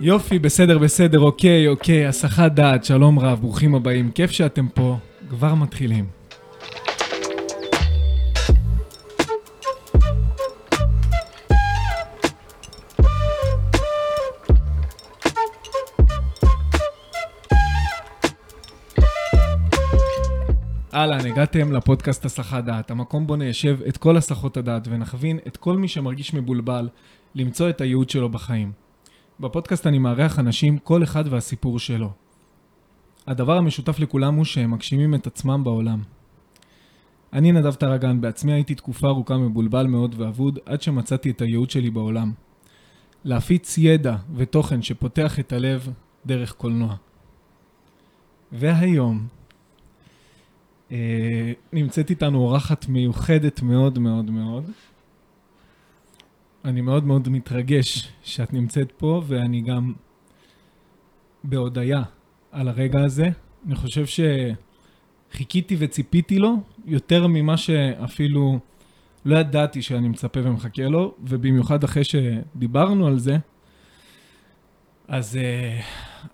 יופי, בסדר, בסדר, אוקיי, אוקיי, הסחת דעת, שלום רב, ברוכים הבאים, כיף שאתם פה, כבר מתחילים. אהלן, הגעתם לפודקאסט הסחת דעת, המקום בו ניישב את כל הסחות הדעת ונכווין את כל מי שמרגיש מבולבל למצוא את הייעוד שלו בחיים. בפודקאסט אני מארח אנשים, כל אחד והסיפור שלו. הדבר המשותף לכולם הוא שהם מגשימים את עצמם בעולם. אני נדב טרגן, בעצמי הייתי תקופה ארוכה מבולבל מאוד ואבוד, עד שמצאתי את הייעוד שלי בעולם. להפיץ ידע ותוכן שפותח את הלב דרך קולנוע. והיום אה, נמצאת איתנו אורחת מיוחדת מאוד מאוד מאוד. אני מאוד מאוד מתרגש שאת נמצאת פה, ואני גם בהודיה על הרגע הזה. אני חושב שחיכיתי וציפיתי לו יותר ממה שאפילו לא ידעתי שאני מצפה ומחכה לו, ובמיוחד אחרי שדיברנו על זה, אז uh,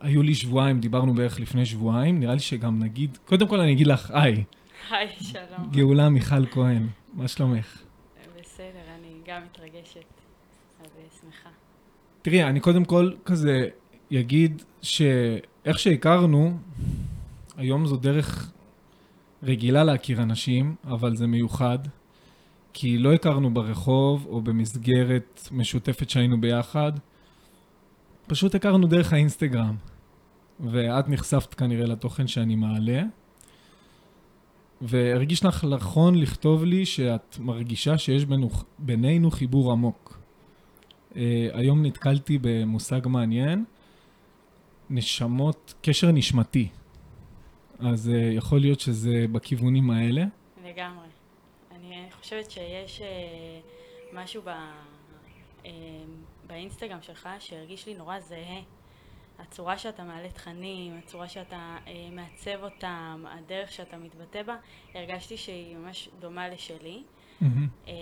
היו לי שבועיים, דיברנו בערך לפני שבועיים, נראה לי שגם נגיד, קודם כל אני אגיד לך, היי. היי, שלום. גאולה מיכל כהן, מה שלומך? בסדר, אני גם מתרגשת. תראי, אני קודם כל כזה אגיד שאיך שהכרנו, היום זו דרך רגילה להכיר אנשים, אבל זה מיוחד, כי לא הכרנו ברחוב או במסגרת משותפת שהיינו ביחד. פשוט הכרנו דרך האינסטגרם, ואת נחשפת כנראה לתוכן שאני מעלה, והרגיש לך נכון לכתוב לי שאת מרגישה שיש בינו, בינינו חיבור עמוק. Uh, היום נתקלתי במושג מעניין, נשמות, קשר נשמתי. אז uh, יכול להיות שזה בכיוונים האלה. לגמרי. אני חושבת שיש uh, משהו ב... uh, באינסטגרם שלך שהרגיש לי נורא זהה. הצורה שאתה מעלה תכנים, הצורה שאתה אה, מעצב אותם, הדרך שאתה מתבטא בה, הרגשתי שהיא ממש דומה לשלי. Mm-hmm. אה,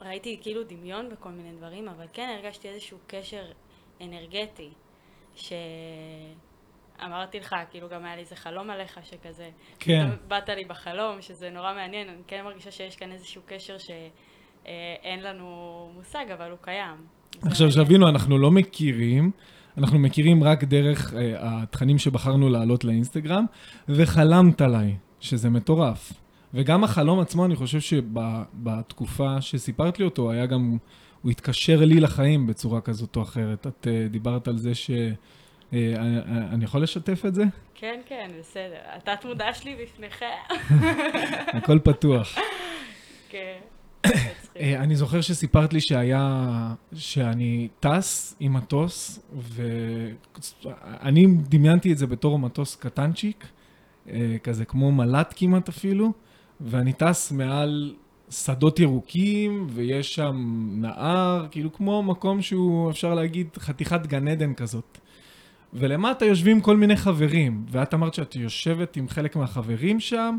ראיתי כאילו דמיון בכל מיני דברים, אבל כן הרגשתי איזשהו קשר אנרגטי, שאמרתי לך, כאילו גם היה לי איזה חלום עליך שכזה, כן. באת לי בחלום, שזה נורא מעניין, אני כן מרגישה שיש כאן איזשהו קשר ש... אה, לנו מושג, אבל הוא קיים. עכשיו, שבינו, אנחנו לא מכירים, אנחנו מכירים רק דרך uh, התכנים שבחרנו לעלות לאינסטגרם, וחלמת עליי, שזה מטורף. וגם החלום עצמו, אני חושב שבתקופה שסיפרת לי אותו, היה גם, הוא התקשר לי לחיים בצורה כזאת או אחרת. את uh, דיברת על זה ש... Uh, אני, אני יכול לשתף את זה? כן, כן, בסדר. התת מודע שלי בפניכם. הכל פתוח. כן. אה, אני זוכר שסיפרת לי שהיה, שאני טס עם מטוס, ואני דמיינתי את זה בתור מטוס קטנצ'יק, אה, כזה כמו מל"ט כמעט אפילו, ואני טס מעל שדות ירוקים, ויש שם נהר, כאילו כמו מקום שהוא, אפשר להגיד, חתיכת גן עדן כזאת. ולמטה יושבים כל מיני חברים, ואת אמרת שאת יושבת עם חלק מהחברים שם,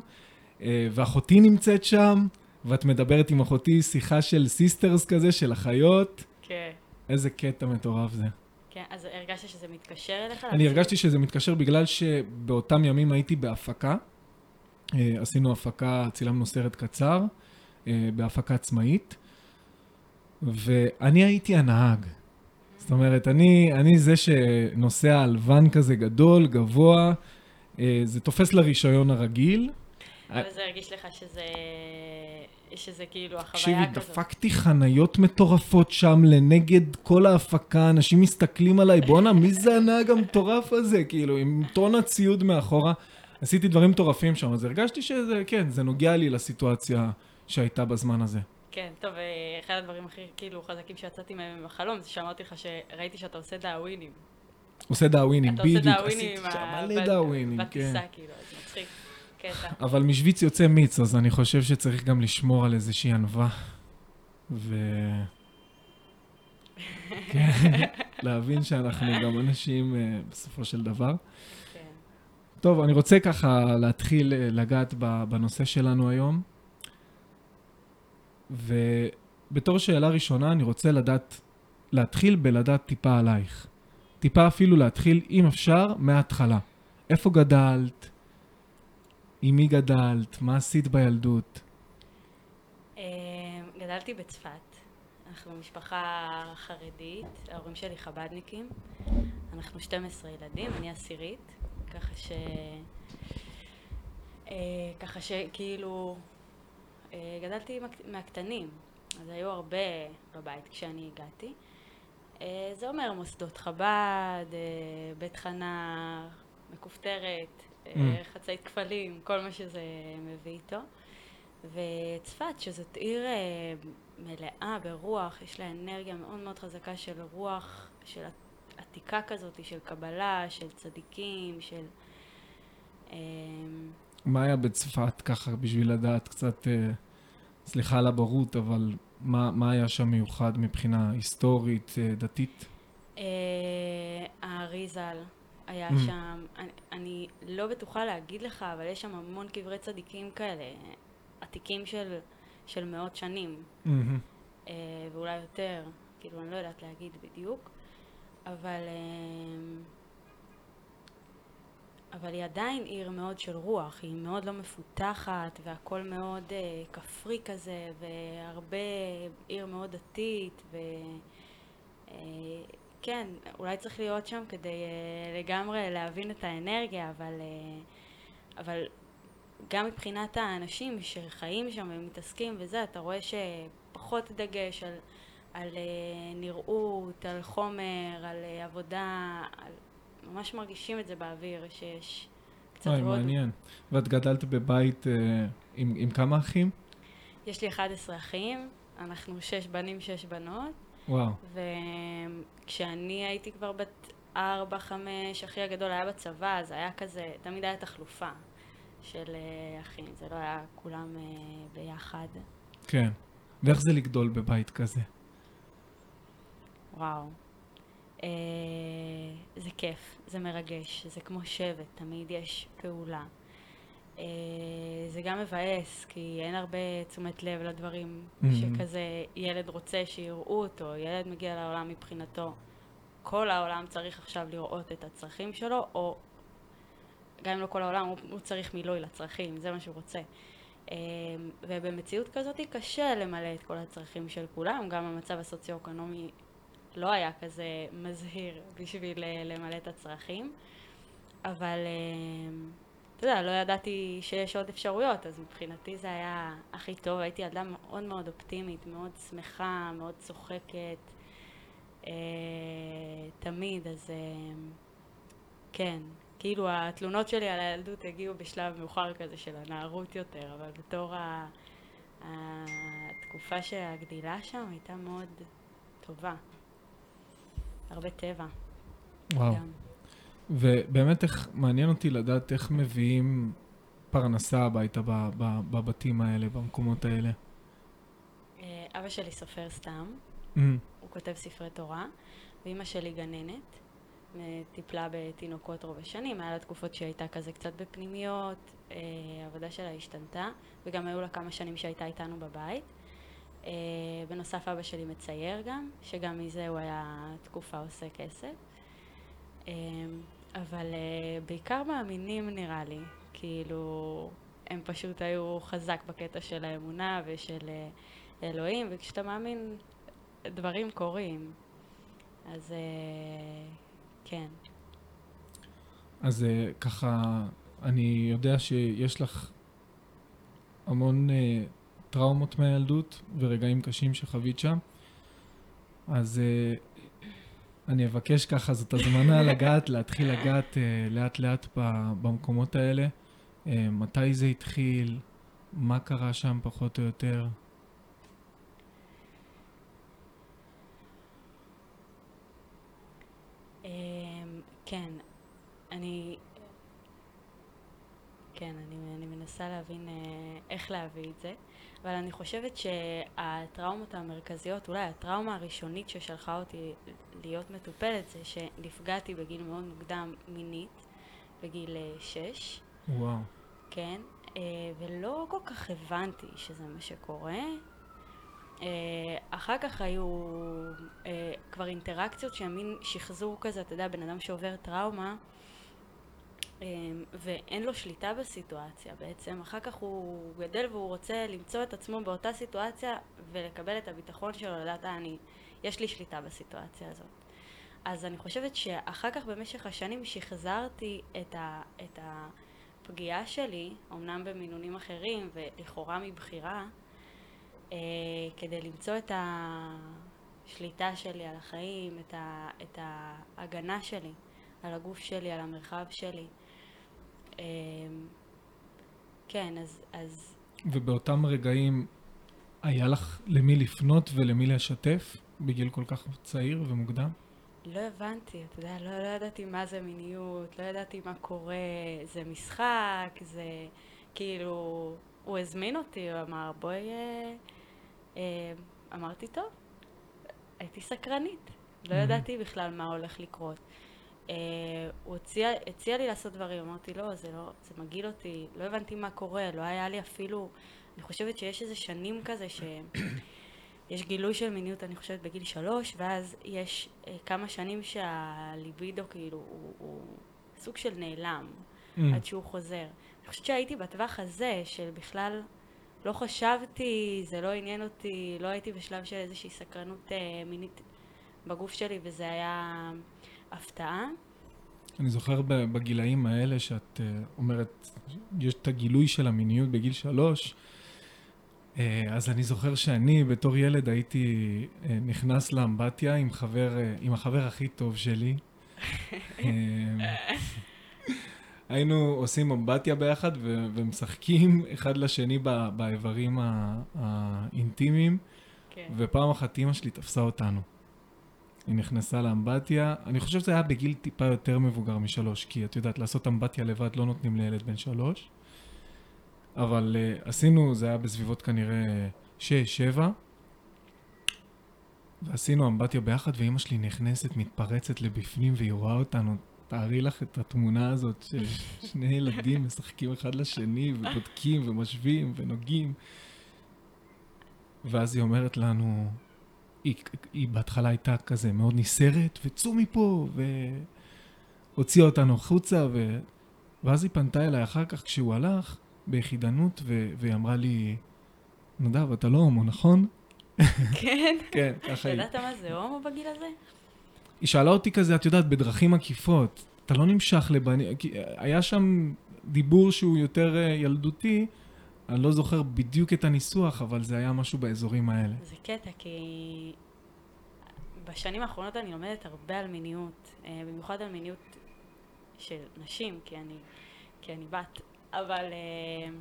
אה, ואחותי נמצאת שם. ואת מדברת עם אחותי שיחה של sisters כזה, של אחיות. כן. איזה קטע מטורף זה. כן, אז הרגשת שזה מתקשר אליך? אני הרגשתי שזה מתקשר בגלל שבאותם ימים הייתי בהפקה. אה, עשינו הפקה, צילמנו סרט קצר, אה, בהפקה עצמאית, ואני הייתי הנהג. זאת אומרת, אני, אני זה שנוסע על ואן כזה גדול, גבוה, אה, זה תופס לרישיון הרגיל. אבל זה הרגיש לך שזה... שזה כאילו החוויה כזאת. תקשיבי, דפקתי חניות מטורפות שם לנגד כל ההפקה, אנשים מסתכלים עליי, בואנה, מי זה הנהג המטורף הזה? כאילו, עם טון הציוד מאחורה. עשיתי דברים מטורפים שם, אז הרגשתי שזה, כן, זה נוגע לי לסיטואציה שהייתה בזמן הזה. כן, טוב, אה, אחד הדברים הכי כאילו חזקים שיצאתי מהם בחלום, זה שאמרתי לך שראיתי שאתה עושה דאווינים. עושה דאווינים, בדיוק. אתה עושה דאווינים. עשיתי שם מלא דאווינים, כן. בטיסה, כאילו, זה מצחיק. קטע. אבל משוויץ יוצא מיץ, אז אני חושב שצריך גם לשמור על איזושהי ענווה. ו... כן, להבין שאנחנו גם אנשים uh, בסופו של דבר. טוב, אני רוצה ככה להתחיל uh, לגעת בנושא שלנו היום. ובתור שאלה ראשונה, אני רוצה לדעת להתחיל בלדעת טיפה עלייך. טיפה אפילו להתחיל, אם אפשר, מההתחלה. איפה גדלת? עם מי גדלת? מה עשית בילדות? אה, גדלתי בצפת. אנחנו משפחה חרדית, ההורים שלי חבדניקים. אנחנו 12 ילדים, אני עשירית, ככה ש... אה, ככה שכאילו אה, גדלתי מהקטנים, אז היו הרבה בבית כשאני הגעתי. אה, זה אומר מוסדות חב"ד, בית חנה, מכופתרת, mm. חצאית כפלים, כל מה שזה מביא איתו. וצפת, שזאת עיר מלאה ברוח, יש לה אנרגיה מאוד מאוד חזקה של רוח, של עתיקה כזאת, של קבלה, של צדיקים, של... מה היה בצפת ככה בשביל לדעת קצת, אה, סליחה על הבורות, אבל מה, מה היה שם מיוחד מבחינה היסטורית, אה, דתית? אה, האריזל היה mm. שם, אני, אני לא בטוחה להגיד לך, אבל יש שם המון קברי צדיקים כאלה, עתיקים של, של מאות שנים. ואולי יותר, כאילו אני לא יודעת להגיד בדיוק, אבל... אבל היא עדיין עיר מאוד של רוח, היא מאוד לא מפותחת והכל מאוד uh, כפרי כזה והרבה עיר מאוד דתית וכן, אה, אולי צריך להיות שם כדי uh, לגמרי להבין את האנרגיה, אבל, אבל גם מבחינת האנשים שחיים שם ומתעסקים וזה, אתה רואה שפחות דגש על, על uh, נראות, על חומר, על uh, עבודה, על ממש מרגישים את זה באוויר, שיש קצת אוי, מעניין. ואת גדלת בבית אה, עם, עם כמה אחים? יש לי 11 אחים, אנחנו שש בנים, שש בנות. וואו. וכשאני הייתי כבר בת ארבע, חמש, אחי הגדול היה בצבא, אז היה כזה, תמיד היה תחלופה של אה, אחים, זה לא היה כולם אה, ביחד. כן. ואיך זה לגדול בבית כזה? וואו. אה, זה כיף, זה מרגש, זה כמו שבט, תמיד יש פעולה. אה, זה גם מבאס, כי אין הרבה תשומת לב לדברים mm-hmm. שכזה ילד רוצה שיראו אותו, ילד מגיע לעולם מבחינתו. כל העולם צריך עכשיו לראות את הצרכים שלו, או גם אם לא כל העולם, הוא, הוא צריך מילוי לצרכים, זה מה שהוא רוצה. אה, ובמציאות כזאת קשה למלא את כל הצרכים של כולם, גם המצב הסוציו-אקונומי לא היה כזה מזהיר בשביל אה, למלא את הצרכים, אבל אה, אתה יודע, לא ידעתי שיש עוד אפשרויות, אז מבחינתי זה היה הכי טוב. הייתי ילדה מאוד מאוד אופטימית, מאוד שמחה, מאוד צוחקת, אה, תמיד, אז כן, כאילו התלונות שלי על הילדות הגיעו בשלב מאוחר כזה של הנערות יותר, אבל בתור התקופה של הגדילה שם הייתה מאוד טובה. הרבה טבע. וואו. גם. ובאמת איך, מעניין אותי לדעת איך מביאים פרנסה הביתה בבתים האלה, במקומות האלה. אה, אבא שלי סופר סתם, mm. הוא כותב ספרי תורה, ואימא שלי גננת, טיפלה בתינוקות רוב השנים, היה לה תקופות שהיא הייתה כזה קצת בפנימיות, אה, העבודה שלה השתנתה, וגם היו לה כמה שנים שהייתה איתנו בבית. Uh, בנוסף אבא שלי מצייר גם, שגם מזה הוא היה תקופה עושה כסף. Uh, אבל uh, בעיקר מאמינים נראה לי, כאילו הם פשוט היו חזק בקטע של האמונה ושל אלוהים, וכשאתה מאמין דברים קורים, אז כן. אז ככה, אני יודע שיש לך המון... טראומות מהילדות ורגעים קשים שחווית שם. אז uh, אני אבקש ככה, זאת הזמנה לגעת, להתחיל לגעת uh, לאט לאט במקומות האלה. Uh, מתי זה התחיל? מה קרה שם פחות או יותר? כן, אני... כן, אני, אני מנסה להבין איך להביא את זה. אבל אני חושבת שהטראומות המרכזיות, אולי הטראומה הראשונית ששלחה אותי להיות מטופלת זה שנפגעתי בגיל מאוד מוקדם מינית, בגיל אה, שש. וואו. כן, אה, ולא כל כך הבנתי שזה מה שקורה. אחר כך היו אה, כבר אינטראקציות שהן מין שחזור כזה, אתה יודע, בן אדם שעובר טראומה אה, ואין לו שליטה בסיטואציה בעצם, אחר כך הוא גדל והוא רוצה למצוא את עצמו באותה סיטואציה ולקבל את הביטחון שלו, לדעת, אה, אני, יש לי שליטה בסיטואציה הזאת. אז אני חושבת שאחר כך במשך השנים שחזרתי את, ה, את הפגיעה שלי, אמנם במינונים אחרים ולכאורה מבחירה, אה, כדי למצוא את השליטה שלי על החיים, את, ה, את ההגנה שלי על הגוף שלי, על המרחב שלי. אה, כן, אז, אז... ובאותם רגעים היה לך למי לפנות ולמי לשתף בגיל כל כך צעיר ומוקדם? לא הבנתי, אתה יודע, לא, לא ידעתי מה זה מיניות, לא ידעתי מה קורה, זה משחק, זה כאילו, הוא הזמין אותי, הוא אמר בואי, אה, אה, אמרתי טוב, הייתי סקרנית, לא ידעתי בכלל מה הולך לקרות. אה, הוא הציע, הציע לי לעשות דברים, אמרתי לא, זה לא, זה מגעיל אותי, לא הבנתי מה קורה, לא היה לי אפילו, אני חושבת שיש איזה שנים כזה ש... יש גילוי של מיניות, אני חושבת, בגיל שלוש, ואז יש אה, כמה שנים שהליבידו כאילו הוא, הוא סוג של נעלם, mm. עד שהוא חוזר. אני חושבת שהייתי בטווח הזה, של בכלל לא חשבתי, זה לא עניין אותי, לא הייתי בשלב של איזושהי סקרנות אה, מינית בגוף שלי, וזה היה הפתעה. אני זוכר בגילאים האלה שאת אה, אומרת, יש את הגילוי של המיניות בגיל שלוש, אה, אז אני זוכר שאני בתור ילד הייתי אה, נכנס לאמבטיה עם חבר, עם החבר הכי טוב שלי. היינו עושים אמבטיה ביחד ו- ומשחקים אחד לשני באיברים האינטימיים, כן. ופעם אחת אימא שלי תפסה אותנו. היא נכנסה לאמבטיה, אני חושב שזה היה בגיל טיפה יותר מבוגר משלוש, כי את יודעת, לעשות אמבטיה לבד לא נותנים לילד בן שלוש. אבל uh, עשינו, זה היה בסביבות כנראה שש, שבע, ועשינו אמבטיה ביחד, ואימא שלי נכנסת, מתפרצת לבפנים, והיא רואה אותנו. תארי לך את התמונה הזאת של שני ילדים משחקים אחד לשני, ובודקים, ומשווים, ונוגעים. ואז היא אומרת לנו, היא, היא בהתחלה הייתה כזה מאוד נסערת, וצאו מפה, והוציאה אותנו החוצה, ו... ואז היא פנתה אליי אחר כך כשהוא הלך, ביחידנות, ו- והיא אמרה לי, נדב, אתה לא הומו, נכון? כן? כן, ככה היא. ידעת מה זה הומו בגיל הזה? היא שאלה אותי כזה, את יודעת, בדרכים עקיפות. אתה לא נמשך לבנים, היה שם דיבור שהוא יותר אה, ילדותי, אני לא זוכר בדיוק את הניסוח, אבל זה היה משהו באזורים האלה. זה קטע, כי בשנים האחרונות אני לומדת הרבה על מיניות, אה, במיוחד על מיניות של נשים, כי אני, כי אני בת. אבל, אה,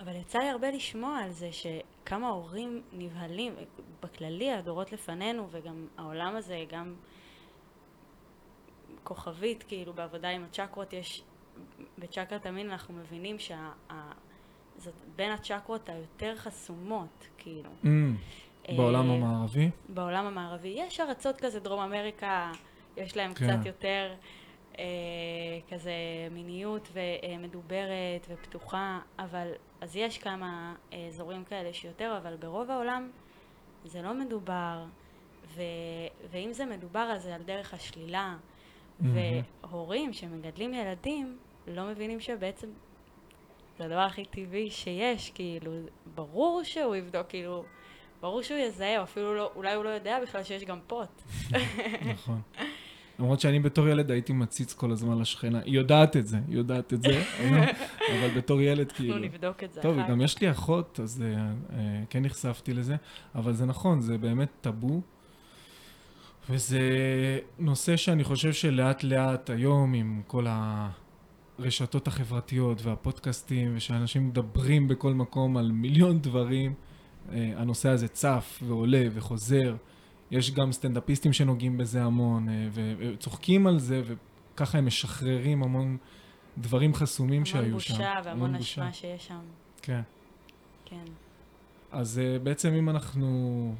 אבל יצא לי הרבה לשמוע על זה שכמה הורים נבהלים, בכללי הדורות לפנינו וגם העולם הזה, גם כוכבית, כאילו בעבודה עם הצ'קרות יש, בצ'קרת המין אנחנו מבינים שזאת בין הצ'קרות היותר חסומות, כאילו. Mm, בעולם אה, המערבי? בעולם המערבי. יש ארצות כזה, דרום אמריקה, יש להם כן. קצת יותר אה, כזה מיניות ומדוברת ופתוחה, אבל אז יש כמה אה, אזורים כאלה שיותר, אבל ברוב העולם זה לא מדובר, ו, ואם זה מדובר אז זה על דרך השלילה, mm-hmm. והורים שמגדלים ילדים לא מבינים שבעצם זה הדבר הכי טבעי שיש, כאילו, ברור שהוא יבדוק, כאילו, ברור שהוא יזהה, אפילו לא, אולי הוא לא יודע בכלל שיש גם פוט. נכון. למרות שאני בתור ילד הייתי מציץ כל הזמן לשכנה. היא יודעת את זה, היא יודעת את זה, אבל בתור ילד כאילו... אנחנו נבדוק את זה טוב, גם יש לי אחות, אז uh, uh, כן נחשפתי לזה, אבל זה נכון, זה באמת טאבו. וזה נושא שאני חושב שלאט לאט היום עם כל הרשתות החברתיות והפודקאסטים ושאנשים מדברים בכל מקום על מיליון דברים, uh, הנושא הזה צף ועולה וחוזר. יש גם סטנדאפיסטים שנוגעים בזה המון, אה, וצוחקים על זה, וככה הם משחררים המון דברים חסומים שהיו שם. המון בושה והמון אשמה שיש שם. כן. כן. אז אה, בעצם אם אנחנו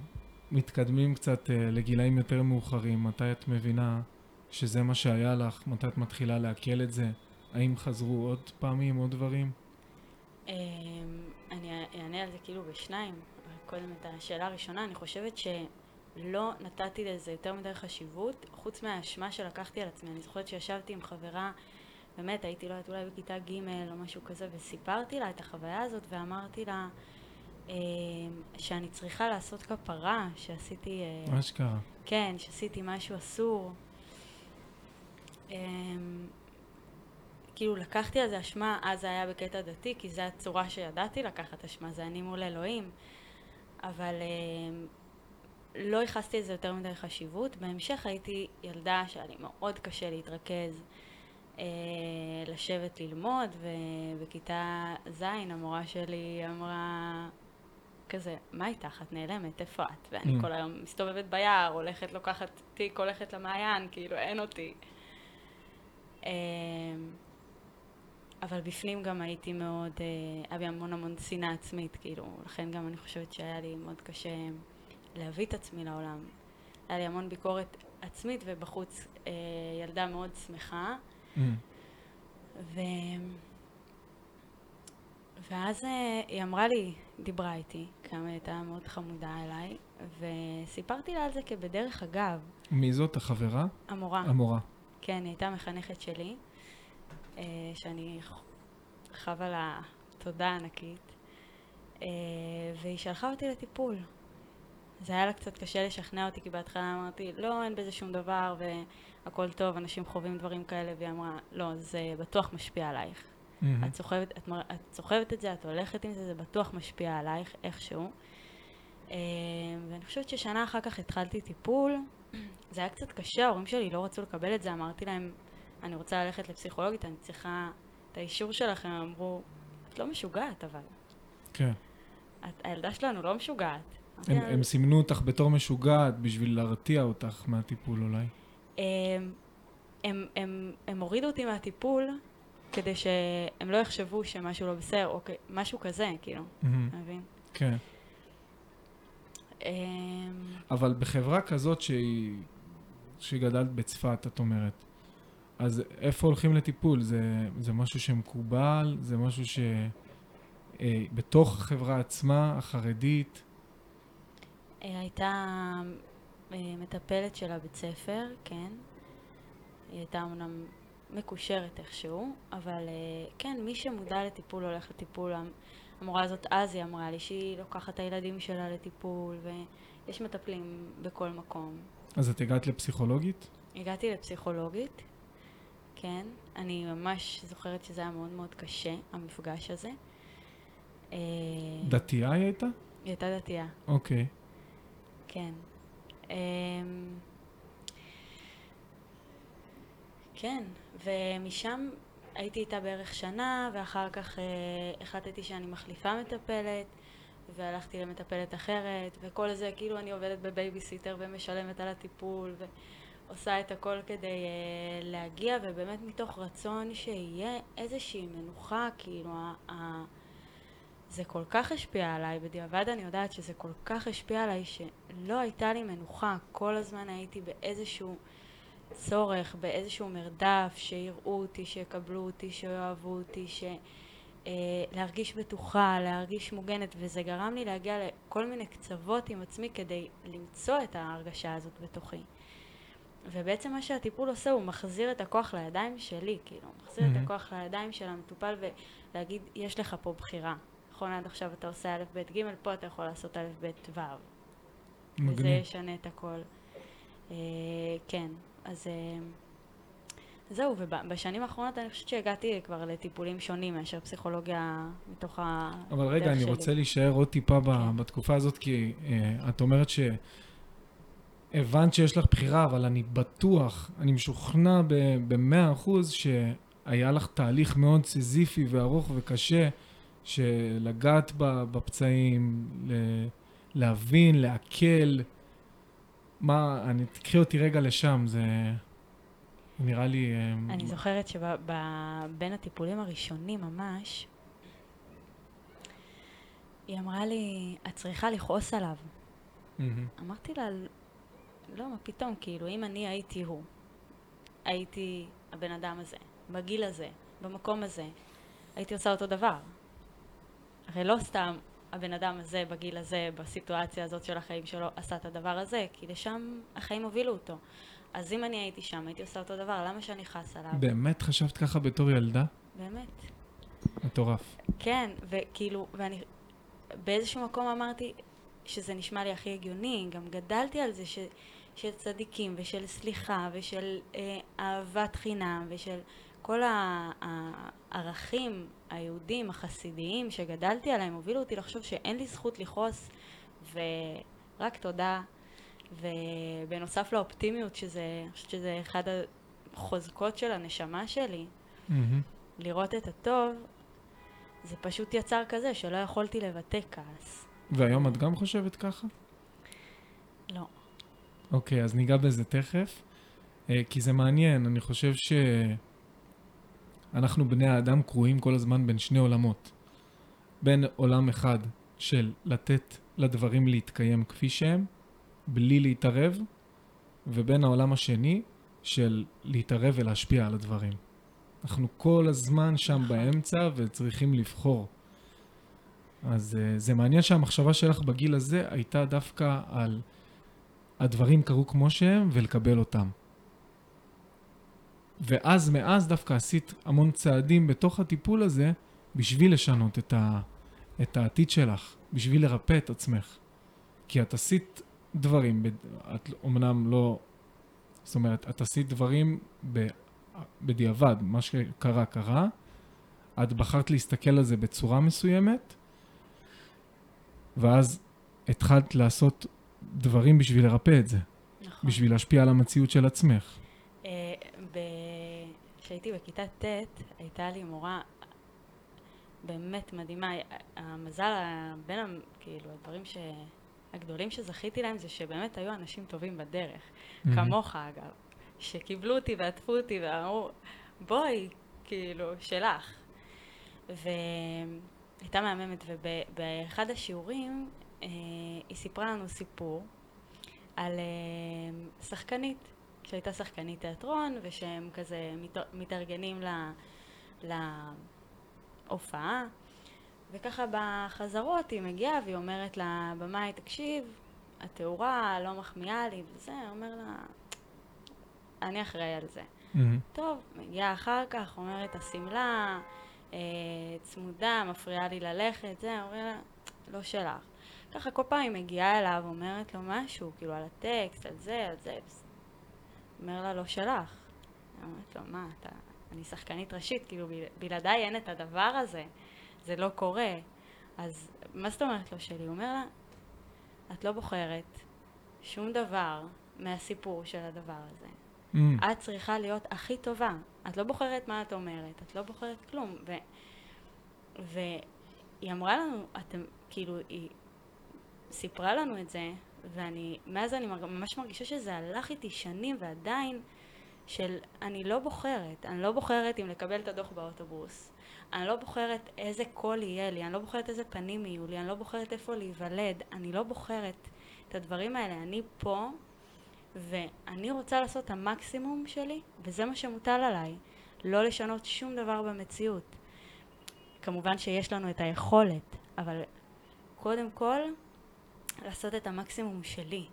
מתקדמים קצת אה, לגילאים יותר מאוחרים, מתי את מבינה שזה מה שהיה לך? מתי את מתחילה לעכל את זה? האם חזרו עוד פעמים, עוד דברים? אמ, אני אענה על זה כאילו בשניים. מקודם את השאלה הראשונה, אני חושבת שלא נתתי לזה יותר מדי חשיבות, חוץ מהאשמה שלקחתי על עצמי. אני זוכרת שישבתי עם חברה, באמת, הייתי, לא יודעת, אולי בכיתה ג' או משהו כזה, וסיפרתי לה את החוויה הזאת, ואמרתי לה אה, שאני צריכה לעשות כפרה, שעשיתי... אה, מה שקרה. כן, שעשיתי משהו אסור. אה, כאילו לקחתי על זה אשמה, אז זה היה בקטע דתי, כי זו הצורה שידעתי לקחת אשמה, זה אני מול אלוהים. אבל אה, לא ייחסתי לזה יותר מדי חשיבות. בהמשך הייתי ילדה שהיה לי מאוד קשה להתרכז, אה, לשבת ללמוד, ובכיתה ז' המורה שלי אמרה כזה, מה איתך? את נעלמת, איפה את? ואני Mm. כל היום מסתובבת ביער, הולכת, לוקחת תיק, הולכת למעיין, כאילו אין אותי. אה, אבל בפנים גם הייתי מאוד, אה, היה בי המון המון שנאה עצמית, כאילו, לכן גם אני חושבת שהיה לי מאוד קשה להביא את עצמי לעולם. היה לי המון ביקורת עצמית ובחוץ אה, ילדה מאוד שמחה. Mm. ו... ואז אה, היא אמרה לי, דיברה איתי, כמה היא הייתה מאוד חמודה אליי, וסיפרתי לה על זה כבדרך אגב. מי זאת? החברה? המורה, המורה. כן, היא הייתה מחנכת שלי, אה, שאני ח- חבה לה תודה ענקית, אה, והיא שלחה אותי לטיפול. זה היה לה קצת קשה לשכנע אותי, כי בהתחלה אמרתי, לא, אין בזה שום דבר, והכל טוב, אנשים חווים דברים כאלה, והיא אמרה, לא, זה בטוח משפיע עלייך. מהמם. את סוחבת, את, מר- את סוחבת את זה, את הולכת עם זה, זה בטוח משפיע עלייך איכשהו. אה, ואני חושבת ששנה אחר כך התחלתי טיפול. זה היה קצת קשה, ההורים שלי לא רצו לקבל את זה, אמרתי להם, אני רוצה ללכת לפסיכולוגית, אני צריכה את האישור שלכם, הם אמרו, את לא משוגעת אבל. כן. את, הילדה שלנו לא משוגעת. הם, הם סימנו אותך בתור משוגעת בשביל להרתיע אותך מהטיפול אולי. הם, הם, הם, הם הורידו אותי מהטיפול כדי שהם לא יחשבו שמשהו לא בסדר, או משהו כזה, כאילו, מהמם. אתה מבין? כן. אמ, אבל בחברה כזאת שהיא... שגדלת בצפת, את אומרת, אז איפה הולכים לטיפול? זה, זה משהו שמקובל? זה משהו ש... אה, בתוך החברה עצמה, החרדית? אה, הייתה אה, מטפלת של הבית ספר, כן. היא הייתה אמנם מקושרת איכשהו, אבל אה, כן, מי שמודע לטיפול הולך לטיפול. המ- המורה הזאת אז היא אמרה לי שהיא לוקחת את הילדים שלה לטיפול, ויש מטפלים בכל מקום. אז את הגעת לפסיכולוגית? הגעתי לפסיכולוגית, כן. אני ממש זוכרת שזה היה מאוד מאוד קשה, המפגש הזה. אה, דתייה היא הייתה? היא הייתה דתייה. אוקיי. כן. אמ, כן, ומשם הייתי איתה בערך שנה, ואחר כך אה, החלטתי שאני מחליפה מטפלת, והלכתי למטפלת אחרת, וכל זה, כאילו אני עובדת בבייביסיטר ומשלמת על הטיפול, ועושה את הכל כדי אה, להגיע, ובאמת מתוך רצון שיהיה איזושהי מנוחה, כאילו, ה- ה... זה כל כך השפיע עליי, בדיעבד אני יודעת שזה כל כך השפיע עליי שלא הייתה לי מנוחה, כל הזמן הייתי באיזשהו צורך, באיזשהו מרדף, שיראו אותי, שיקבלו אותי, שיאהבו אותי, ש... אה, להרגיש בטוחה, להרגיש מוגנת, וזה גרם לי להגיע לכל מיני קצוות עם עצמי כדי למצוא את ההרגשה הזאת בתוכי. ובעצם מה שהטיפול עושה, הוא מחזיר את הכוח לידיים שלי, כאילו, הוא מחזיר מהמם. את הכוח לידיים של המטופל ולהגיד, יש לך פה בחירה. נכון, עד עכשיו אתה עושה א', ב', ג', פה אתה יכול לעשות א', ב', ו'. וזה מגניב. ישנה את הכל. אה, כן, אז אה, זהו, ובשנים האחרונות אני חושבת שהגעתי כבר לטיפולים שונים מאשר פסיכולוגיה מתוך ה... אבל רגע, אני שלי. רוצה להישאר עוד טיפה כן. בתקופה הזאת, כי אה, את אומרת שהבנת שיש לך בחירה, אבל אני בטוח, אני משוכנע במאה אחוז שהיה לך תהליך מאוד סיזיפי וארוך וקשה, שלגעת בפצעים, להבין, לעכל. מה, אני, תקחי אותי רגע לשם, זה נראה לי... אה, אני זוכרת שבין הטיפולים הראשונים ממש, היא אמרה לי, את צריכה לכעוס עליו. מהמם. אמרתי לה, לא, מה פתאום, כאילו, אם אני הייתי הוא, הייתי הבן אדם הזה, בגיל הזה, במקום הזה, הייתי עושה אותו דבר. הרי לא סתם הבן אדם הזה, בגיל הזה, בסיטואציה הזאת של החיים שלו, עשה את הדבר הזה, כי לשם החיים הובילו אותו. אז אם אני הייתי שם, הייתי עושה אותו דבר, למה שאני אכעס עליו? באמת חשבת ככה בתור ילדה? באמת. מטורף. כן, וכאילו, ואני באיזשהו מקום אמרתי שזה נשמע לי הכי הגיוני, גם גדלתי על זה ש, של צדיקים ושל סליחה ושל אה, אהבת חינם ושל כל הערכים היהודים, החסידיים שגדלתי עליהם, הובילו אותי לחשוב שאין לי זכות לכעוס ורק תודה. ובנוסף לאופטימיות, שזה, אני חושבת שזה אחד החוזקות של הנשמה שלי, Mm-hmm. לראות את הטוב, זה פשוט יצר כזה שלא יכולתי לבטא כעס. והיום את גם חושבת ככה? אוקיי, אז ניגע בזה תכף, אה, כי זה מעניין, אני חושב שאנחנו בני האדם קרועים כל הזמן בין שני עולמות. בין עולם אחד של לתת לדברים להתקיים כפי שהם, בלי להתערב, ובין העולם השני של להתערב ולהשפיע על הדברים. אנחנו כל הזמן שם נכון. באמצע וצריכים לבחור. אז uh, זה מעניין שהמחשבה שלך בגיל הזה הייתה דווקא על הדברים קרו כמו שהם ולקבל אותם. ואז מאז דווקא עשית המון צעדים בתוך הטיפול הזה בשביל לשנות את, ה, את העתיד שלך, בשביל לרפא את עצמך. כי את עשית דברים, את אומנם לא, זאת אומרת, את עשית דברים ב, בדיעבד, מה שקרה קרה, את בחרת להסתכל על זה בצורה מסוימת, ואז התחלת לעשות דברים בשביל לרפא את זה, נכון. בשביל להשפיע על המציאות של עצמך. אה, כשהייתי בכיתה ט', הייתה לי מורה באמת מדהימה. המזל, בין כאילו, הדברים ש... הגדולים שזכיתי להם זה שבאמת היו אנשים טובים בדרך. כמוך אגב, שקיבלו אותי ועטפו אותי ואמרו, בואי, כאילו, שלך. והייתה מהממת, ובאחד השיעורים היא סיפרה לנו סיפור על אה, שחקנית, שהייתה שחקנית תיאטרון, ושהם כזה מת, מתארגנים להופעה. וככה בחזרות היא מגיעה והיא אומרת לבמאי, תקשיב, התאורה לא מחמיאה לי וזה, אומר לה, אני אחראי על זה. מהמם. טוב, מגיעה אחר כך, אומרת, השמלה אה, צמודה, מפריעה לי ללכת, זה, אומר לה, לא שלך. ככה כל פעם היא מגיעה אליו, אומרת לו משהו, כאילו על הטקסט, על זה, על זה. אומר לה, לא שלך. היא אומרת לו, מה, אתה, אני שחקנית ראשית, כאילו בל- בלעדיי אין את הדבר הזה, זה לא קורה. אז מה זאת אומרת לא שלי? הוא אומר לה, את לא בוחרת שום דבר מהסיפור של הדבר הזה. מהמם. את צריכה להיות הכי טובה. את לא בוחרת מה את אומרת, את לא בוחרת כלום. ו... והיא אמרה לנו, אתם, כאילו, היא סיפרה לנו את זה, ואני, מאז אני ממש מרגישה שזה הלך איתי שנים, ועדיין, של אני לא בוחרת. אני לא בוחרת אם לקבל את הדוח באוטובוס. אני לא בוחרת איזה קול יהיה לי, אני לא בוחרת איזה פנים יהיו לי, אני לא בוחרת איפה להיוולד, אני לא בוחרת את הדברים האלה. אני פה, ואני רוצה לעשות את המקסימום שלי, וזה מה שמוטל עליי. לא לשנות שום דבר במציאות. כמובן שיש לנו את היכולת, אבל קודם כל, לעשות את המקסימום שלי,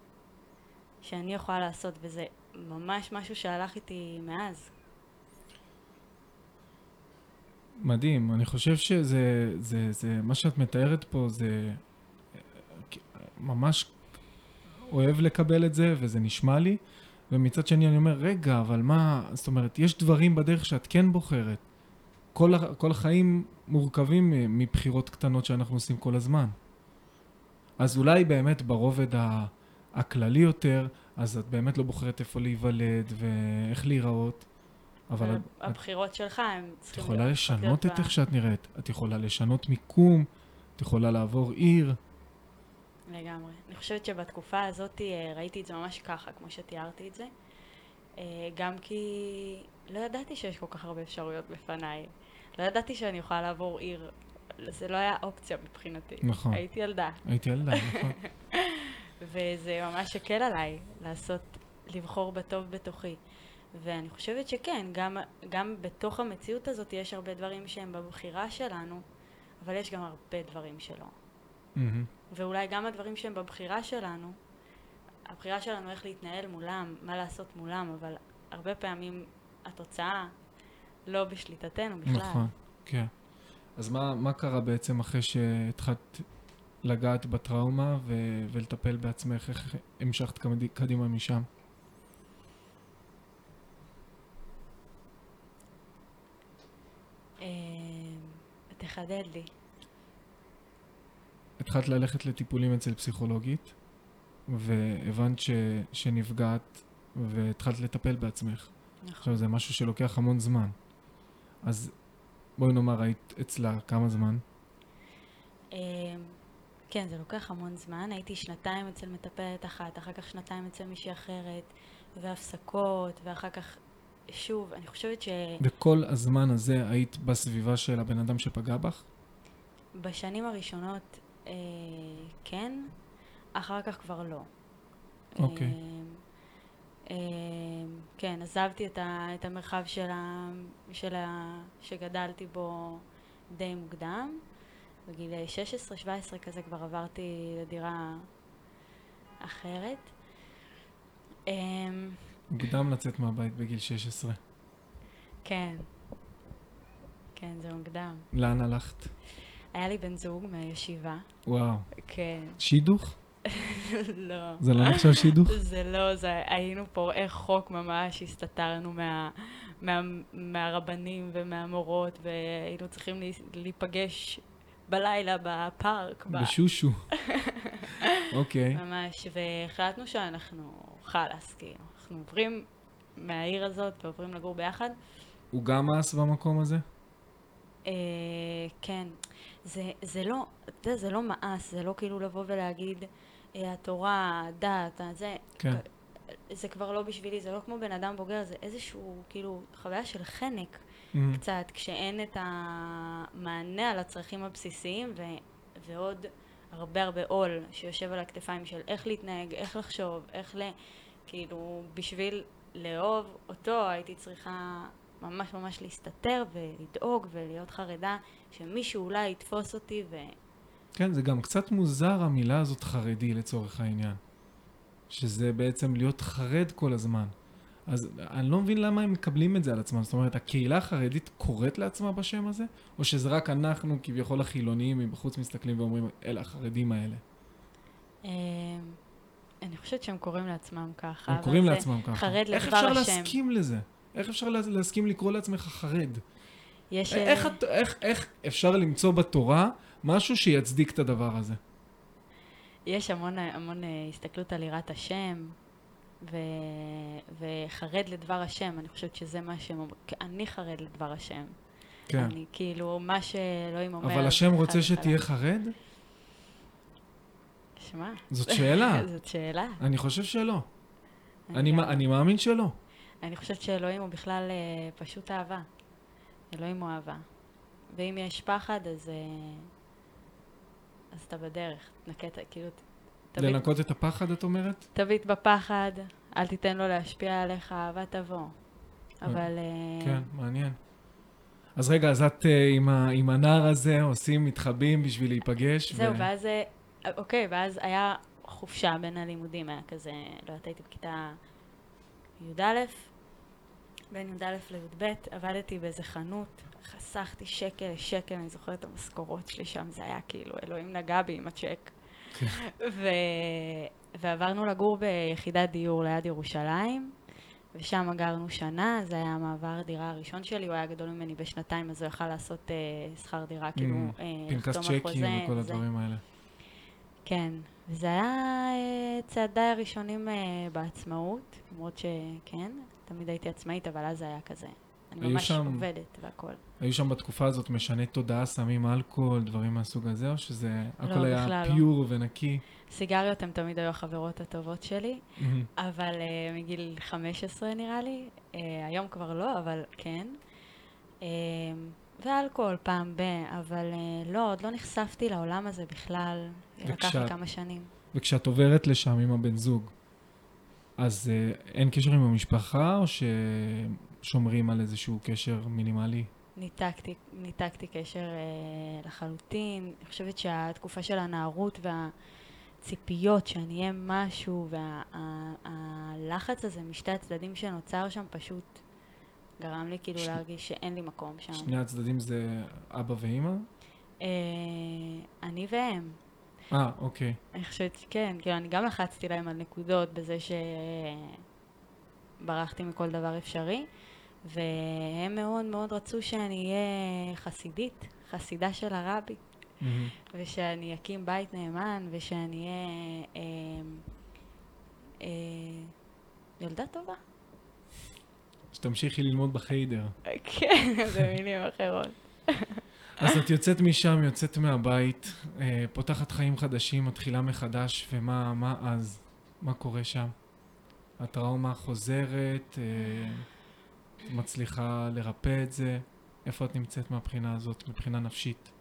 שאני יכולה לעשות, וזה ממש משהו שהלך איתי מאז. מדהים, אני חושב שזה, זה, זה, מה שאת מתארת פה זה ממש אוהב לקבל את זה וזה נשמע לי, ומצד שני אני אומר, רגע, אבל מה, זאת אומרת, יש דברים בדרך שאת כן בוחרת. כל, כל החיים מורכבים מבחירות קטנות שאנחנו עושים כל הזמן. אז אולי באמת ברובד הכללי יותר, אז את באמת לא בוחרת איפה להיוולד ואיך להיראות, אבל את, את הבחירות שלך הם את צריכים יכולה להיות- לשנות את איך שאת נראית, את יכולה לשנות מיקום, את יכולה לעבור עיר. לגמרי. אני חושבת שבתקופה הזאת אה, ראיתי את זה ממש ככה, כמו שתיארתי את זה. אה, גם כי לא ידעתי שיש כל כך הרבה אפשרויות בפניי. לא ידעתי שאני יכולה לעבור עיר. זה לא היה אופציה מבחינתי. נכון. הייתי ילדה. הייתי ילדה, נכון? וזה ממש הקל עליי לעשות, לבחור בטוב בתוכי. ואני חושבת שכן, גם, גם בתוך המציאות הזאת יש הרבה דברים שהם בבחירה שלנו, אבל יש גם הרבה דברים שלא. מהמם. ואולי גם הדברים שהם בבחירה שלנו, הבחירה שלנו איך להתנהל מולם, מה לעשות מולם, אבל הרבה פעמים התוצאה לא בשליטתנו בכלל. נכון, כן. אז מה, מה קרה בעצם אחרי שהתחלת לגעת בטראומה ו- ולטפל בעצמך? איך המשכת קדימה משם? אה, תחדד לי. התחלת ללכת לטיפולים אצל פסיכולוגית, והבנת ש- שנפגעת, והתחלת לטפל בעצמך. נכון. עכשיו, זה משהו שלוקח המון זמן. אז בואי נאמר, היית אצלה כמה זמן? אה, כן, זה לוקח המון זמן. הייתי שנתיים אצל מטפלת אחת, אחר כך שנתיים אצל מישהי אחרת, והפסקות, ואחר כך, שוב, אני חושבת וכל הזמן הזה היית בסביבה של הבן אדם שפגע בך? שבשנים הראשונות אה, כן, אחר כך כבר לא. אוקיי. אה, כן, עזבתי את, ה, את המרחב של ה, של ה, שגדלתי בו די מוקדם. בגיל 16-17 כזה כבר עברתי לדירה אחרת. אה, מוקדם לצאת מהבית בגיל 16. כן, כן, זה מוקדם. לאן הלכת? היה לי בן זוג מהישיבה, וואו. כן, שידוך? לא. זה לא נחשב שידוך? זה לא, זה, היינו פורעי חוק ממש, הסתתרנו מה, מה, מהרבנים ומהמורות, והיינו צריכים להיפגש בלילה בפארק. בשושו. אוקיי. ממש, והחלטנו שאנחנו חלאס, כאילו, אנחנו עוברים מהעיר הזאת ועוברים לגור ביחד. הוא גם מאס במקום הזה? אה, כן, זה, זה לא, אתה יודע, זה לא מאס, זה לא כאילו לבוא ולהגיד, אה, התורה, הדת, זה, כן. זה כבר לא בשבילי, זה לא כמו בן אדם בוגר, זה איזשהו, כאילו, חוויה של חנק מהמם. קצת, כשאין את המענה על הצרכים הבסיסיים, ו, ועוד הרבה הרבה עול שיושב על הכתפיים של איך להתנהג, איך לחשוב, איך ל... כאילו, בשביל לאהוב אותו הייתי צריכה ממש ממש להסתתר ולדאוג ולהיות חרדה שמישהו אולי יתפוס אותי ו... כן, זה גם קצת מוזר המילה הזאת חרדי לצורך העניין. שזה בעצם להיות חרד כל הזמן. אז אני לא מבין למה הם מקבלים את זה על עצמם. זאת אומרת, הקהילה החרדית קוראת לעצמה בשם הזה? או שזה רק אנחנו, כביכול החילוניים מבחוץ, מסתכלים ואומרים, אלה החרדים האלה. אמ, אני חושבת שהם קוראים לעצמם ככה. הם קוראים לעצמם ככה. חרד איך לדבר אפשר השם. להסכים לזה? איך אפשר לה- להסכים לקרוא לעצמך חרד? יש... איך, אה, איך, איך אפשר למצוא בתורה משהו שיצדיק את הדבר הזה? יש המון, המון אה, הסתכלות על יראת השם, ו... וחרד לדבר השם, אני חושבת שזה מה שהם אומרים, אני חרד לדבר השם. כן. אני כאילו, מה שאלוהים אומר... אבל השם רוצה שתהיה וחלק. חרד? שמע, זאת שאלה. זאת שאלה. אני חושב שלא. אני, מא- אני מאמין שלא. אני חושבת שאלוהים הוא בכלל אה, פשוט אהבה. אלוהים הוא אהבה. ואם יש פחד, אז, אה, אז אתה בדרך. תנקה את ה... כאילו, תביט, לנקות את הפחד, את אומרת? תביט בפחד, אל תיתן לו להשפיע עליך, אהבה תבוא. אבל... אה, כן, מעניין. אז רגע, אז את אה, עם, ה, עם הנער הזה עושים, מתחבאים בשביל להיפגש. זהו, ואז... אה, אוקיי, ואז היה חופשה בין הלימודים, היה כזה, לא יודעת, הייתי בכיתה י"א, בין י"א לי"ב, עבדתי באיזה חנות, חסכתי שקל לשקל, אני זוכרת את המשכורות שלי שם, זה היה כאילו, אלוהים נגע בי עם הצ'ק. ו... ועברנו לגור ביחידת דיור ליד ירושלים, ושם גרנו שנה, זה היה המעבר דירה הראשון שלי, הוא היה גדול ממני בשנתיים, אז הוא יכל לעשות אה, שכר דירה, כאילו, אה, פנקס לחתום על צ'קים חוזה, וכל זה. הדברים האלה. כן, וזה היה אה, צעדיי הראשונים אה, בעצמאות, למרות שכן, תמיד הייתי עצמאית, אבל אז זה היה כזה. אני ממש שם- עובדת והכל. היו שם בתקופה הזאת משני תודעה, סמים אלכוהול, דברים מהסוג הזה, או שזה הכל לא, היה בכלל לא. פיור ונקי? סיגריות הן תמיד היו החברות הטובות שלי. אבל אה, מגיל 15 נראה לי, אה, היום כבר לא, אבל כן. אה, ואלכוהול פעם ב, אבל אה, לא, עוד לא נחשפתי לעולם הזה בכלל. לקח לי כמה שנים. וכשאת עוברת לשם עם הבן זוג, אז אה, אין קשר עם המשפחה, או ששומרים על איזשהו קשר מינימלי? ניתקתי, ניתקתי קשר אה, לחלוטין. אני חושבת שהתקופה של הנערות והציפיות שאני אהיה משהו, והלחץ וה, הזה משתי הצדדים שנוצר שם פשוט גרם לי כאילו ש... להרגיש שאין לי מקום שם. שני הצדדים זה אבא ואימא? אה, אני והם. אה, אוקיי. אני חושבת שכן, כאילו אני גם לחצתי להם על נקודות בזה שברחתי מכל דבר אפשרי, והם מאוד מאוד רצו שאני אהיה חסידית, חסידה של הרבי, mm-hmm. ושאני אקים בית נאמן, ושאני אהיה אה, אה, ילדה טובה. שתמשיכי ללמוד בחיידר. כן, במילים אחרות. אז את יוצאת משם, יוצאת מהבית, אה, פותחת חיים חדשים, מתחילה מחדש, ומה מה אז? מה קורה שם? הטראומה חוזרת, אה, מצליחה לרפא את זה? איפה את נמצאת מהבחינה הזאת, מבחינה נפשית?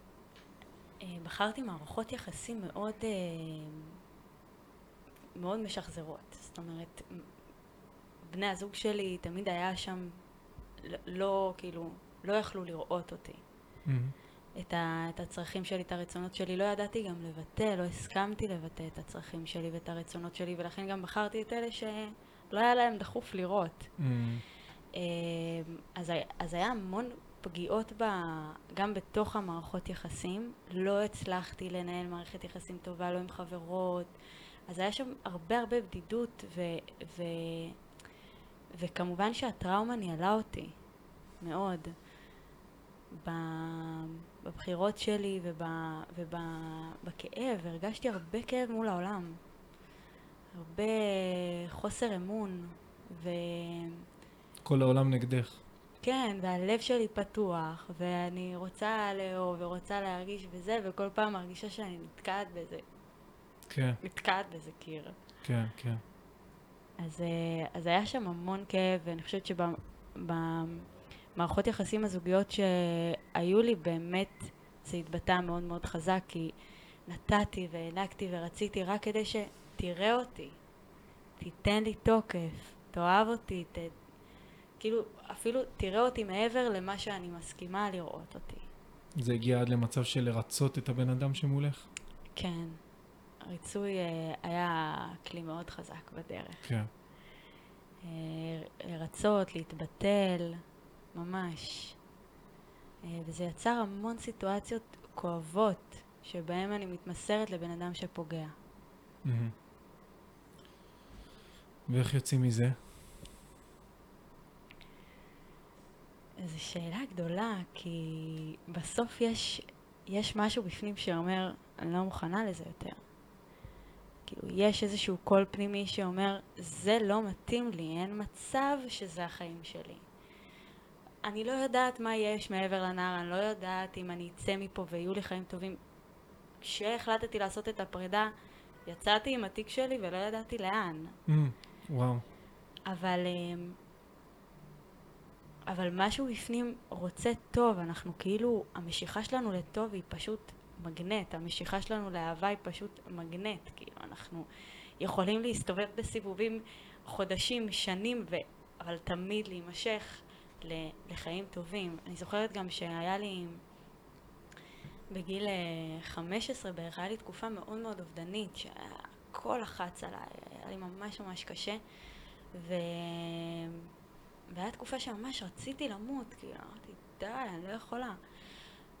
אה, בחרתי מערכות יחסים מאוד, מאוד משחזרות. זאת אומרת, בני הזוג שלי תמיד היה שם, לא, כאילו, לא יכלו לראות אותי. Mm-hmm. את, ה, את הצרכים שלי, את הרצונות שלי. לא ידעתי גם לבטא, לא הסכמתי לבטא את הצרכים שלי ואת הרצונות שלי, ולכן גם בחרתי את אלה שלא היה להם דחוף לראות. Mm. אמ, אז, אז היה המון פגיעות ב, גם בתוך המערכות יחסים. לא הצלחתי לנהל מערכת יחסים טובה, לא עם חברות. אז היה שם הרבה הרבה בדידות, ו, ו, וכמובן שהטראומה ניהלה אותי, מאוד. בבחירות שלי ובכאב, הרגשתי הרבה כאב מול העולם. הרבה חוסר אמון, ו... כל העולם נגדך. כן, והלב שלי פתוח, ואני רוצה לאהוב ורוצה להרגיש בזה, וכל פעם מרגישה שאני נתקעת בזה. כן. נתקעת בזה קיר. כן, כן. אז, אה, אז היה שם המון כאב, ואני חושבת שב... מערכות יחסים הזוגיות שהיו לי, באמת זה התבטא מאוד מאוד חזק, כי נתתי והענקתי ורציתי רק כדי שתראה אותי, תיתן לי תוקף, תאהב אותי, ת... כאילו, אפילו תראה אותי מעבר למה שאני מסכימה לראות אותי. זה הגיע עד למצב של לרצות את הבן אדם שמולך? כן. הריצוי אה, היה כלי מאוד חזק בדרך. כן. אה, לרצות, להתבטל, ממש. אה, וזה יצר המון סיטואציות כואבות, שבהן אני מתמסרת לבן אדם שפוגע. ואיך יוצאים מזה? זו שאלה גדולה, כי בסוף יש, יש משהו בפנים שאומר, אני לא מוכנה לזה יותר. כאילו, יש איזשהו קול פנימי שאומר, זה לא מתאים לי, אין מצב שזה החיים שלי. אני לא יודעת מה יש מעבר לנהר, אני לא יודעת אם אני אצא מפה ויהיו לי חיים טובים. כשהחלטתי לעשות את הפרידה, יצאתי עם התיק שלי ולא ידעתי לאן. Mm, וואו. אבל, אמ, אבל משהו בפנים רוצה טוב, אנחנו כאילו, המשיכה שלנו לטוב היא פשוט מגנט, המשיכה שלנו לאהבה היא פשוט מגנט, כאילו אנחנו יכולים להסתובב בסיבובים חודשים, שנים, ו... אבל תמיד להימשך לחיים טובים. אני זוכרת גם שהיה לי, בגיל 15 אה, בערך, היה לי תקופה מאוד מאוד אובדנית, שהכל לחץ עליי, היה לי ממש ממש קשה. ו... והיה תקופה שממש רציתי למות, כאילו, אמרתי, די, אני לא יכולה.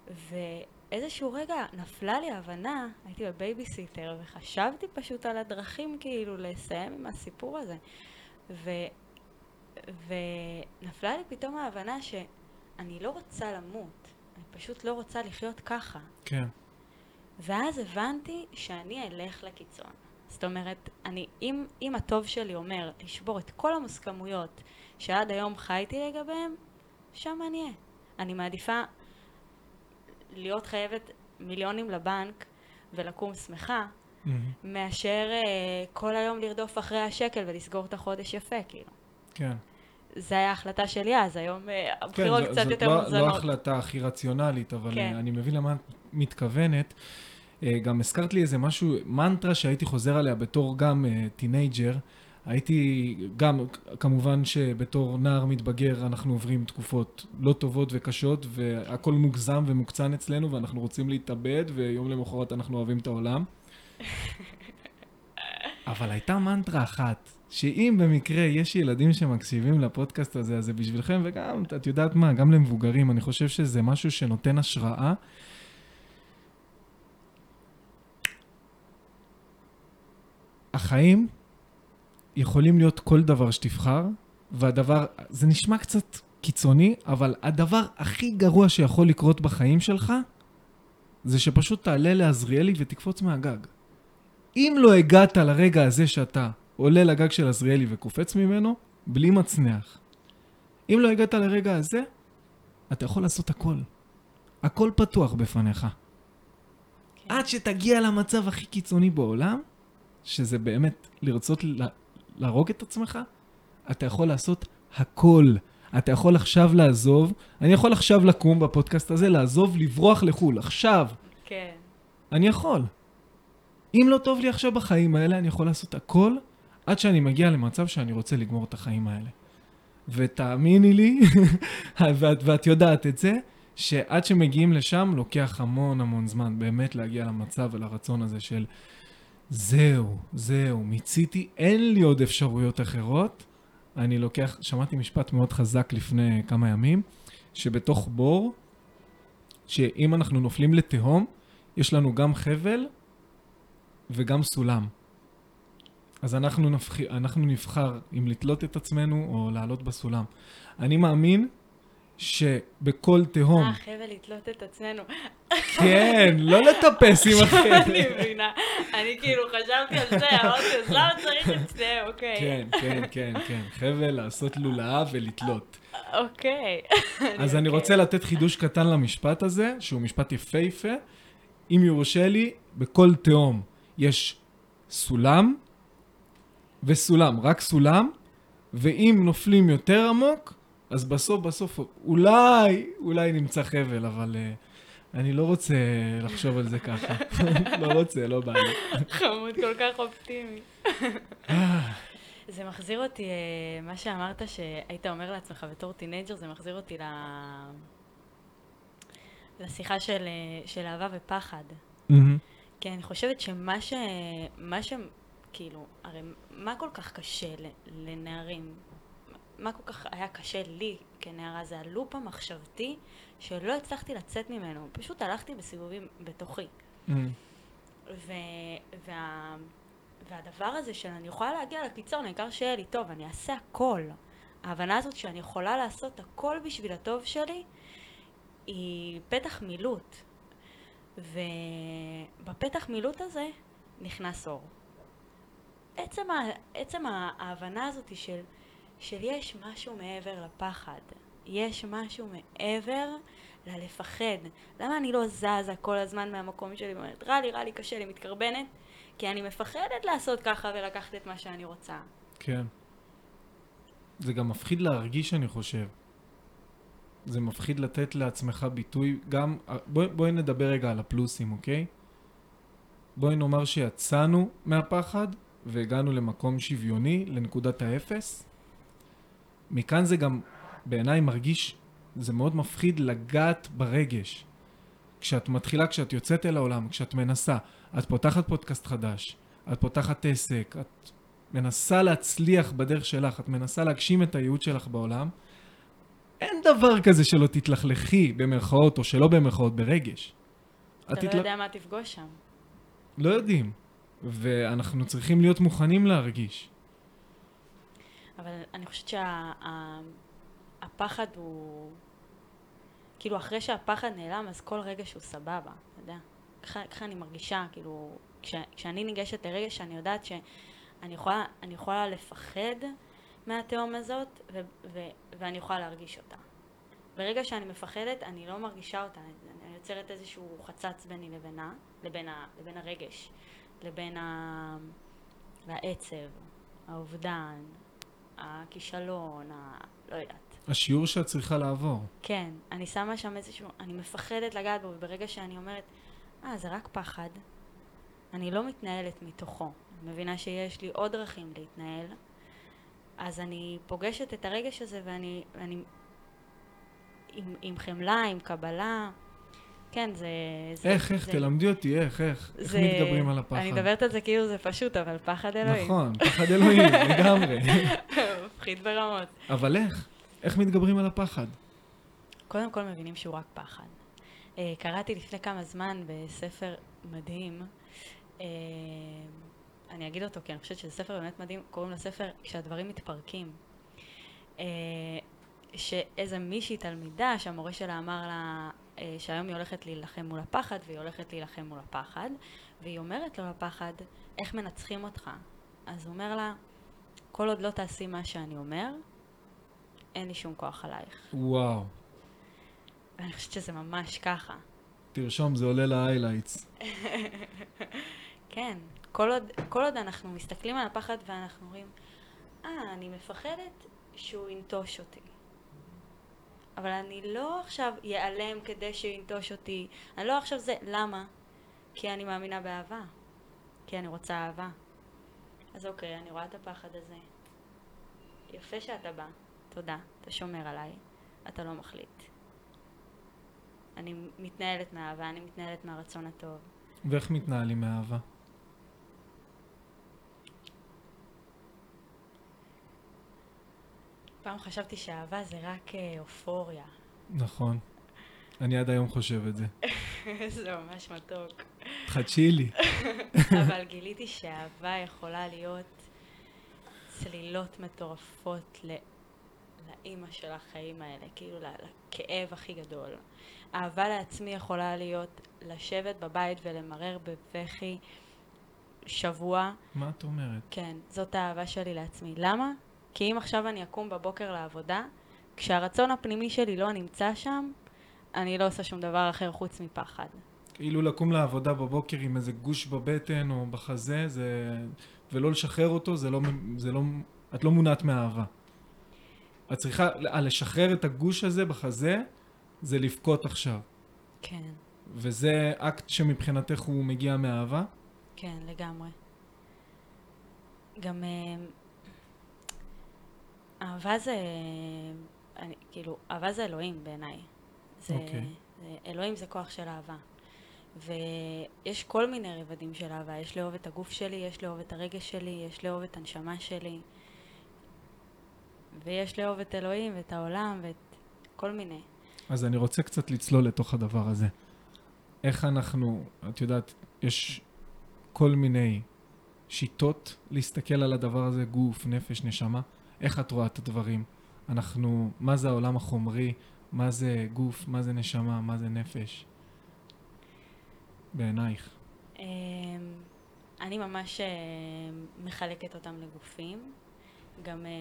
ואיזשהו רגע נפלה לי ההבנה, הייתי בבייביסיטר, וחשבתי פשוט על הדרכים כאילו לסיים עם הסיפור הזה. ו... ונפלה לי פתאום ההבנה שאני לא רוצה למות, אני פשוט לא רוצה לחיות ככה. כן. ואז הבנתי שאני אלך לקיצון. זאת אומרת, אני, אם, אם הטוב שלי אומר לשבור את כל המוסכמויות שעד היום חייתי לגביהם, שם אני אהיה. אני מעדיפה להיות חייבת מיליונים לבנק ולקום שמחה, mm-hmm. מאשר אה, כל היום לרדוף אחרי השקל ולסגור את החודש יפה, כאילו. כן. זה היה החלטה שלי אז, היום אה, הבחירות כן, קצת יותר לא, מאוזנות. לא ההחלטה הכי רציונלית, אבל כן. אני מבין למה את מתכוונת. אה, גם הזכרת לי איזה משהו, מנטרה שהייתי חוזר עליה בתור גם teenager, הייתי, גם, כמובן שבתור נער מתבגר אנחנו עוברים תקופות לא טובות וקשות, והכל מוגזם ומוקצן אצלנו, ואנחנו רוצים להתאבד, ויום למחרת אנחנו אוהבים את העולם. אבל הייתה מנטרה אחת, שאם במקרה יש ילדים שמקשיבים לפודקאסט הזה, אז זה בשבילכם, וגם, את יודעת מה, גם למבוגרים, אני חושב שזה משהו שנותן השראה. החיים יכולים להיות כל דבר שתבחר, והדבר, זה נשמע קצת קיצוני, אבל הדבר הכי גרוע שיכול לקרות בחיים שלך, זה שפשוט תעלה לעזריאלי ותקפוץ מהגג. אם לא הגעת לרגע הזה שאתה עולה לגג של עזריאלי וקופץ ממנו, בלי מצנח. אם לא הגעת לרגע הזה, אתה יכול לעשות הכל. הכל פתוח בפניך. כן. עד שתגיע למצב הכי קיצוני בעולם, שזה באמת לרצות להרוג את עצמך, אתה יכול לעשות הכל. אתה יכול עכשיו לעזוב, אני יכול עכשיו לקום בפודקאסט הזה, לעזוב, לברוח לחו"ל, עכשיו. כן. אני יכול. אם לא טוב לי עכשיו בחיים האלה, אני יכול לעשות הכל עד שאני מגיע למצב שאני רוצה לגמור את החיים האלה. ותאמיני לי, ואת, ואת יודעת את זה, שעד שמגיעים לשם לוקח המון המון זמן באמת להגיע למצב ולרצון הזה של זהו, זהו, מיציתי, אין לי עוד אפשרויות אחרות. אני לוקח, שמעתי משפט מאוד חזק לפני כמה ימים, שבתוך בור, שאם אנחנו נופלים לתהום, יש לנו גם חבל וגם סולם. אז אנחנו, נבח... אנחנו נבחר אם לתלות את עצמנו או לעלות בסולם. אני מאמין שבכל תהום... אה, חבל לתלות את עצמנו. כן, לא לטפס עם החבל. אני מבינה. אני כאילו חשבתי על זה, אמרתי, אז למה צריך את זה? אוקיי. כן, כן, כן, כן. חבל לעשות לולאה ולתלות. אוקיי. אז אני רוצה לתת חידוש קטן למשפט הזה, שהוא משפט יפהפה. אם יורשה לי, בכל תהום יש סולם וסולם, רק סולם, ואם נופלים יותר עמוק, אז בסוף בסוף אולי, אולי נמצא חבל, אבל uh, אני לא רוצה לחשוב על זה ככה. לא רוצה, לא בא לי. חמוד כל כך אופטימי. זה מחזיר אותי, אה, מה שאמרת שהיית אומר לעצמך בתור teenager, זה מחזיר אותי ל... לשיחה של, אה, של אהבה ופחד. אהמ. כי אני חושבת שמה ש... מה ש... כאילו, הרי מה כל כך קשה לנערים? מה כל כך היה קשה לי כנערה? זה הלופ המחשבתי שלא הצלחתי לצאת ממנו. פשוט הלכתי בסיבובים בתוכי. ממ. ו... וה... והדבר הזה של אני יכולה להגיע לקיצון, העיקר שיהיה לי טוב, אני אעשה הכל. ההבנה הזאת שאני יכולה לעשות הכל בשביל הטוב שלי, היא פתח מילוט. ובפתח מילוט הזה נכנס אור. עצם, ה, עצם ההבנה הזאת של, של יש משהו מעבר לפחד, יש משהו מעבר ללפחד. למה אני לא זזה כל הזמן מהמקום שלי ואומרת, רע לי, רע לי, קשה לי, מתקרבנת? כי אני מפחדת לעשות ככה ולקחת את מה שאני רוצה. כן. זה גם מפחיד להרגיש, אני חושב. זה מפחיד לתת לעצמך ביטוי, גם, בואי בוא נדבר רגע על הפלוסים, אוקיי? בואי נאמר שיצאנו מהפחד והגענו למקום שוויוני, לנקודת האפס. מכאן זה גם בעיניי מרגיש, זה מאוד מפחיד לגעת ברגש. כשאת מתחילה, כשאת יוצאת אל העולם, כשאת מנסה, את פותחת פודקאסט חדש, את פותחת עסק, את מנסה להצליח בדרך שלך, את מנסה להגשים את הייעוד שלך בעולם, אין דבר כזה שלא תתלכלכי במרכאות או שלא במרכאות ברגש. אתה לא תתל... יודע מה תפגוש שם. לא יודעים, ואנחנו צריכים להיות מוכנים להרגיש. אבל אני חושבת שהפחד שה... הוא... כאילו, אחרי שהפחד נעלם, אז כל רגש הוא סבבה, אתה יודע? ככה אני מרגישה, כאילו, כש, כשאני ניגשת לרגש, אני יודעת שאני יכולה, יכולה לפחד מהתהום הזאת, ו, ו, ואני יכולה להרגיש אותה. ברגע שאני מפחדת, אני לא מרגישה אותה, אני יוצרת איזשהו חצץ ביני לבינה, לבין, ה, לבין הרגש, לבין ה, העצב, האובדן, הכישלון, ה... לא יודעת. השיעור שאת צריכה לעבור. כן, אני שמה שם איזשהו, אני מפחדת לגעת בו, וברגע שאני אומרת, אה, זה רק פחד, אני לא מתנהלת מתוכו. אני מבינה שיש לי עוד דרכים להתנהל, אז אני פוגשת את הרגש הזה ואני, ואני עם, עם חמלה, עם קבלה. כן, זה... זה איך, איך? זה, תלמדי אותי, איך, איך? איך זה, מתגברים על הפחד? אני מדברת על זה כאילו זה פשוט, אבל פחד אלוהים. נכון, פחד אלוהים, לגמרי. מפחיד ברמות. אבל איך? איך מתגברים על הפחד? קודם כל מבינים שהוא רק פחד. Uh, קראתי לפני כמה זמן בספר מדהים, uh, אני אגיד אותו כי אני חושבת שזה ספר באמת מדהים, קוראים לספר כשהדברים מתפרקים. Uh, שאיזה מישהי תלמידה שהמורה שלה אמר לה שהיום היא הולכת להילחם מול הפחד והיא הולכת להילחם מול הפחד והיא אומרת לו לפחד איך מנצחים אותך אז הוא אומר לה כל עוד לא תעשי מה שאני אומר אין לי שום כוח עלייך וואו. אני חושבת שזה ממש ככה. תרשום, זה עולה להיילייטס. כן, כל עוד, כל עוד אנחנו מסתכלים על הפחד ואנחנו אומרים, אה, אני מפחדת שהוא ינטוש אותי. אבל אני לא עכשיו ייעלם כדי שהוא ינטוש אותי. אני לא עכשיו זה, למה? כי אני מאמינה באהבה. כי אני רוצה אהבה. אז אוקיי, אני רואה את הפחד הזה. יפה שאתה בא, תודה, אתה שומר עליי, אתה לא מחליט. אני מתנהלת מאהבה, אני מתנהלת מהרצון הטוב. ואיך מתנהלים מאהבה? פעם חשבתי שאהבה זה רק אה, אופוריה. נכון. אני עד היום חושב את זה. זה ממש מתוק. תחדשי לי. אבל גיליתי שאהבה יכולה להיות צלילות מטורפות ל... לאימא של החיים האלה, כאילו לכאב הכי גדול. אהבה לעצמי יכולה להיות לשבת בבית ולמרר בבכי שבוע. מה את אומרת? כן, זאת האהבה שלי לעצמי. למה? כי אם עכשיו אני אקום בבוקר לעבודה, כשהרצון הפנימי שלי לא נמצא שם, אני לא עושה שום דבר אחר חוץ מפחד. כאילו לקום לעבודה בבוקר עם איזה גוש בבטן או בחזה, זה... ולא לשחרר אותו, זה לא... זה לא... את לא מונעת מאהבה. את צריכה, לשחרר את הגוש הזה בחזה, זה לבכות עכשיו. כן. וזה אקט שמבחינתך הוא מגיע מאהבה? כן, לגמרי. גם אה, אהבה זה, אני, כאילו, אהבה זה אלוהים בעיניי. זה, אוקיי. זה, אלוהים זה כוח של אהבה. ויש כל מיני רבדים של אהבה, יש לאהוב את הגוף שלי, יש לאהוב את הרגש שלי, יש לאהוב את הנשמה שלי, ויש לאהוב את אלוהים ואת העולם ואת כל מיני. אז אני רוצה קצת לצלול לתוך הדבר הזה. איך אנחנו, את יודעת, יש כל מיני שיטות להסתכל על הדבר הזה, גוף, נפש, נשמה. איך את רואה את הדברים? אנחנו, מה זה העולם החומרי? מה זה גוף? מה זה נשמה? מה זה נפש? בעינייך. אמ, אני ממש אה, מחלקת אותם לגופים. גם אה,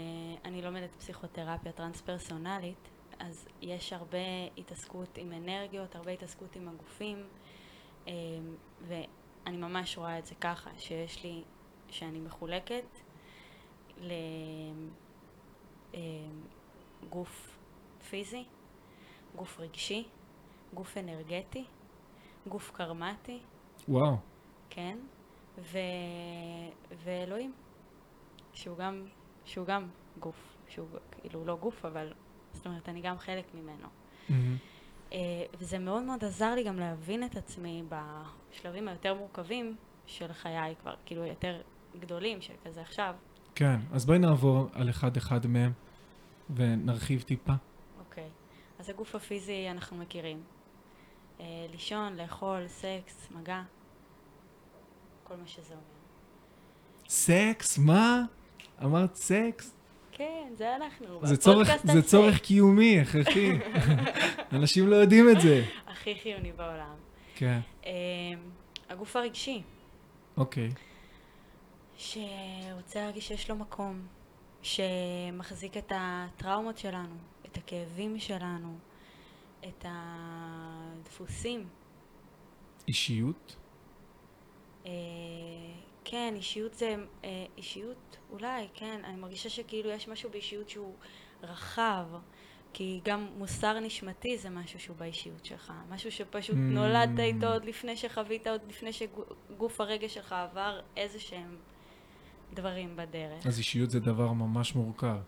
אני לומדת פסיכותרפיה טרנס-פרסונלית, אז יש הרבה התעסקות עם אנרגיות, הרבה התעסקות עם הגופים, אמ, ואני ממש רואה את זה ככה, שיש לי, שאני מחולקת אמ, פיזי, גוף רגשי, גוף אנרגטי, גוף קרמטי, וואו. כן, ו... ואלוהים, שהוא גם, שהוא גם גוף, שהוא כאילו לא גוף, אבל זאת אומרת, אני גם חלק ממנו. Mm-hmm. Uh, וזה מאוד מאוד עזר לי גם להבין את עצמי בשלבים היותר מורכבים של חיי כבר, כאילו יותר גדולים, של כזה עכשיו. כן, אז בואי נעבור על אחד-אחד מהם ונרחיב טיפה. אוקיי. Okay. אז הגוף הפיזי אנחנו מכירים. Uh, לישון, לאכול, סקס, מגע, כל מה שזה אומר. סקס? מה? אמרת סקס? כן, זה אנחנו. זה צורך, זה צורך קיומי, הכרחי. אנשים לא יודעים את זה. הכי חיוני בעולם. כן. Uh, הגוף הרגשי, אוקיי. שרוצה להרגיש שיש לו מקום, שמחזיק את הטראומות שלנו, את הכאבים שלנו, את הדפוסים. אישיות? אה, כן, אישיות זה, אה, אישיות אולי, כן, אני מרגישה שכאילו יש משהו באישיות שהוא רחב, כי גם מוסר נשמתי זה משהו שהוא באישיות שלך, משהו שפשוט Mm. נולדת איתו עוד לפני שחווית, עוד לפני שגוף הרגש שלך עבר איזה שהם דברים בדרך. אז אישיות זה דבר ממש מורכב.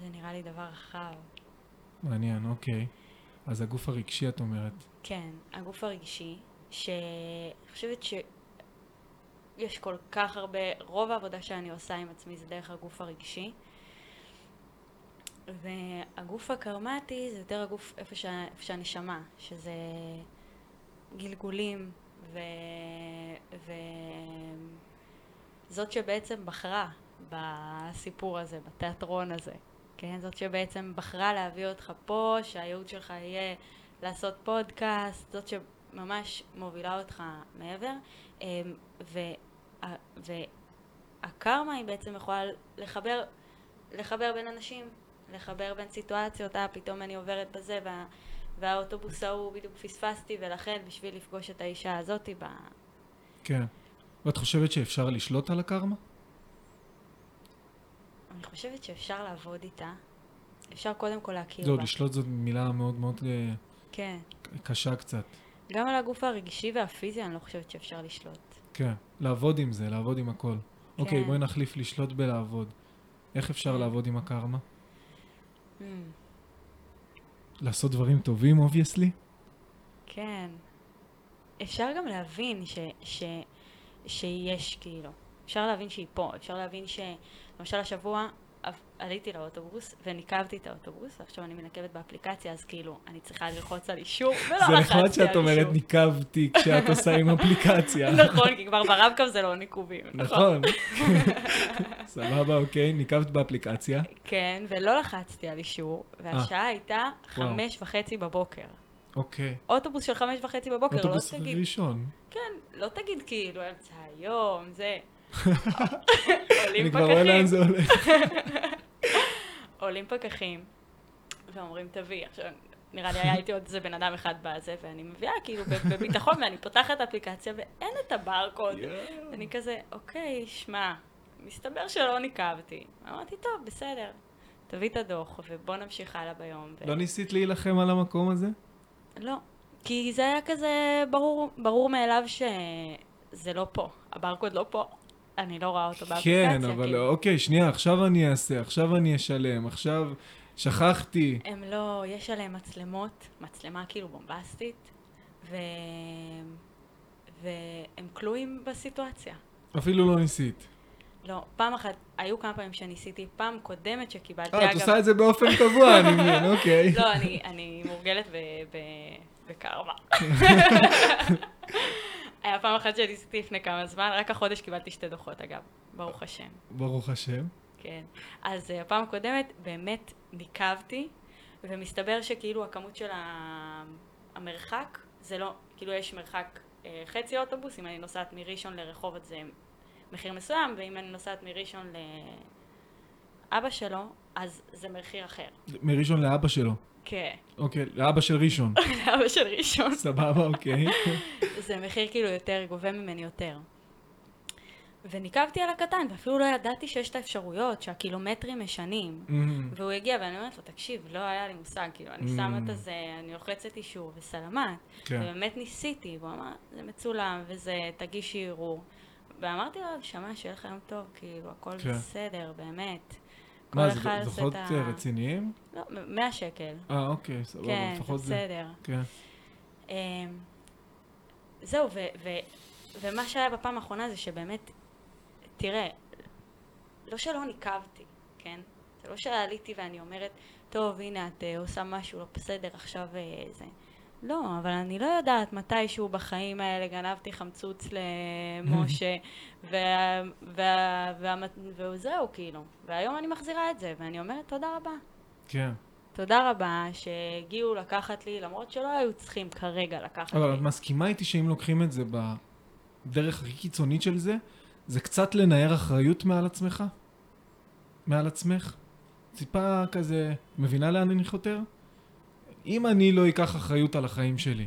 זה נראה לי דבר רחב. מעניין, אוקיי. אז הגוף הרגשי, את אומרת. כן, הגוף הרגשי, שאני חושבת שיש כל כך הרבה, רוב העבודה שאני עושה עם עצמי זה דרך הגוף הרגשי. והגוף הקרמטי זה יותר הגוף איפה, שה, איפה שהנשמה, שזה גלגולים ו... וזאת שבעצם בחרה בסיפור הזה, בתיאטרון הזה, כן? זאת שבעצם בחרה להביא אותך פה, שהייעוד שלך יהיה לעשות פודקאסט, זאת שממש מובילה אותך מעבר. אמ, וה... והקרמה היא בעצם יכולה לחבר, לחבר בין אנשים, לחבר בין סיטואציות, אה, פתאום אני עוברת בזה, וה... והאוטובוס ההוא בדיוק פספסתי, ולכן בשביל לפגוש את האישה הזאתי ב... כן. ואת חושבת שאפשר לשלוט על הקרמה? אני חושבת שאפשר לעבוד איתה. אפשר קודם כל להכיר זהו, בה. לשלוט זאת מילה מאוד מאוד אה, כן. קשה קצת. גם על הגוף הרגשי והפיזי אני לא חושבת שאפשר לשלוט. כן, לעבוד עם זה, לעבוד עם הכל. אוקיי, כן. בואי נחליף לשלוט בלעבוד. איך אפשר כן. לעבוד עם הקרמה? ממ, לעשות דברים טובים, obviously? כן. אפשר גם להבין ש, ש, שיש, כאילו. אפשר להבין שהיא פה. אפשר להבין ש... למשל השבוע עליתי לאוטובוס וניקבתי את האוטובוס, ועכשיו אני מנקבת באפליקציה, אז כאילו, אני צריכה ללחוץ על אישור, ולא זה לחצתי על נחמד אישור. שאת אומרת ניקבתי כשאת עושה עם אפליקציה. נכון, כי כבר ברב-קו זה לא ניקובים. נכון. סבבה, אוקיי, ניקבת באפליקציה. כן, ולא לחצתי על אישור, והשעה הייתה וואו. חמש וחצי בבוקר. אוקיי. אוטובוס של חמש וחצי בבוקר, לא אוטובוס תגיד, ראשון. כן, לא תגיד כאילו אמצע היום, זה... עולים אני כבר רואה לאן פקחים, זה הולך. עולים פקחים, ואומרים תביא. עכשיו, נראה לי היה איתי עוד איזה בן אדם אחד בזה, ואני מביאה כאילו בביטחון, ואני פותחת את האפליקציה ואין את הברקוד. אני כזה, אוקיי, שמע, מסתבר שלא ניקבתי. אמרתי, טוב, בסדר, תביא את הדוח, ובוא נמשיך הלאה ביום. לא ניסית להילחם על המקום הזה? לא, כי זה היה כזה ברור, ברור מאליו שזה לא פה. הברקוד לא פה, אני לא רואה אותו באפליקציה. כן, אבל כאילו. אוקיי, שנייה, עכשיו אני אעשה, עכשיו אני אשלם, עכשיו שכחתי. הם לא, יש עליהם מצלמות, מצלמה כאילו בומבסטית, ו... והם כלואים בסיטואציה. אפילו לא ניסית. לא, פעם אחת, היו כמה פעמים שניסיתי, פעם קודמת שקיבלתי, אה, את עושה את זה באופן קבוע, אני מבין, אוקיי. לא, אני, אני מורגלת בקרמה. היה פעם אחת שניסיתי לפני כמה זמן, רק החודש קיבלתי שתי דוחות אגב, ברוך השם. ברוך השם. כן. אז אה, הפעם הקודמת באמת ניקבתי, ומסתבר שכאילו הכמות של המרחק, זה לא, כאילו יש מרחק אה, חצי אוטובוס, אם אני נוסעת מראשון לרחובות זה מחיר מסוים, ואם אני נוסעת מראשון לאבא שלו, אז זה מחיר אחר. מראשון לאבא שלו. כן, אוקיי, לאבא של ראשון. לאבא של ראשון. סבבה, אוקיי. זה מחיר כאילו יותר, גובה ממני יותר. וניקבתי על הקטן, ואפילו לא ידעתי שיש את האפשרויות, שהקילומטרים משנים. אמ, והוא הגיע, ואני אומרת לו, תקשיב, לא היה לי מושג, כאילו, אני שמה את הזה, אני לוחצת אישור, וסלמת. כן. ובאמת ניסיתי, והוא אמר, זה מצולם, וזה, תגישי ערעור. ואמרתי לו, שמע, שיהיה לך יום טוב, כאילו, הכל כן. בסדר, באמת. מה, זה דוחות את ה- אה, רציניים? לא, 100 שקל. אה, אוקיי, סבבה, כן, לפחות זה. בסדר. כן. אמ, זהו, ו- ו- ומה שהיה בפעם האחרונה זה שבאמת, תראה, לא שלא ניקבתי, כן? זה לא שעליתי ואני אומרת, טוב, הנה, את אה, עושה משהו לא בסדר, עכשיו אה, זה. לא, אבל אני לא יודעת מתישהו בחיים האלה גנבתי חמצוץ למשה, וה- וה- וה- וזהו, כאילו. והיום אני מחזירה את זה, ואני אומרת, תודה רבה. כן. תודה רבה שהגיעו לקחת לי, למרות שלא היו צריכים כרגע לקחת אבל לי. את מסכימה איתי שאם לוקחים את זה בדרך הכי קיצונית של זה, זה קצת לנער אחריות מעל עצמך? מעל עצמך? טיפה כזה, מבינה לאן אני חותר? אם אני לא אקח אחריות על החיים שלי,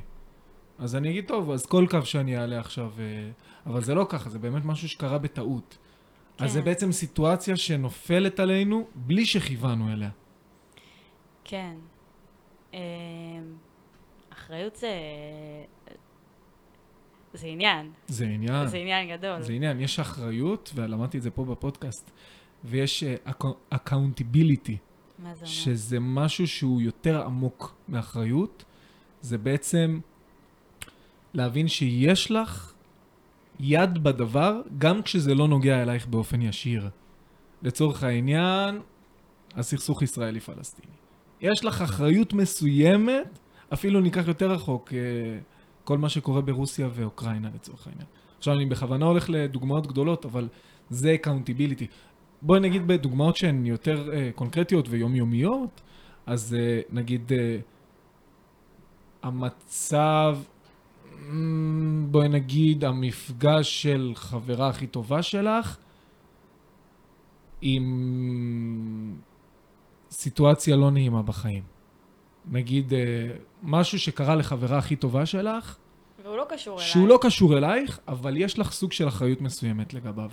אז אני אגיד, טוב, אז כל קו שאני אעלה עכשיו... אה, אבל זה לא ככה, זה באמת משהו שקרה בטעות. אז זה כן. בעצם סיטואציה שנופלת עלינו בלי שכיוונו אליה. כן. אמ, אחריות זה... זה עניין. זה עניין. זה עניין גדול. זה עניין. יש אחריות, ולמדתי את זה פה בפודקאסט, ויש uh, accountability, מה זה אומר? שזה משהו שהוא יותר עמוק מאחריות. זה בעצם להבין שיש לך יד בדבר, גם כשזה לא נוגע אלייך באופן ישיר. לצורך העניין, הסכסוך ישראלי-פלסטיני. יש לך אחריות מסוימת, אפילו ניקח יותר רחוק, אה, כל מה שקורה ברוסיה ואוקראינה לצורך העניין. עכשיו, אני בכוונה הולך לדוגמאות גדולות, אבל זה accountability. בואי נגיד בדוגמאות שהן יותר uh, קונקרטיות ויומיומיות, אז uh, נגיד uh, המצב, mm, בואי נגיד המפגש של חברה הכי טובה שלך עם סיטואציה לא נעימה בחיים. נגיד uh, משהו שקרה לחברה הכי טובה שלך, והוא לא קשור אליי. שהוא לא קשור אלייך, אבל יש לך סוג של אחריות מסוימת לגביו.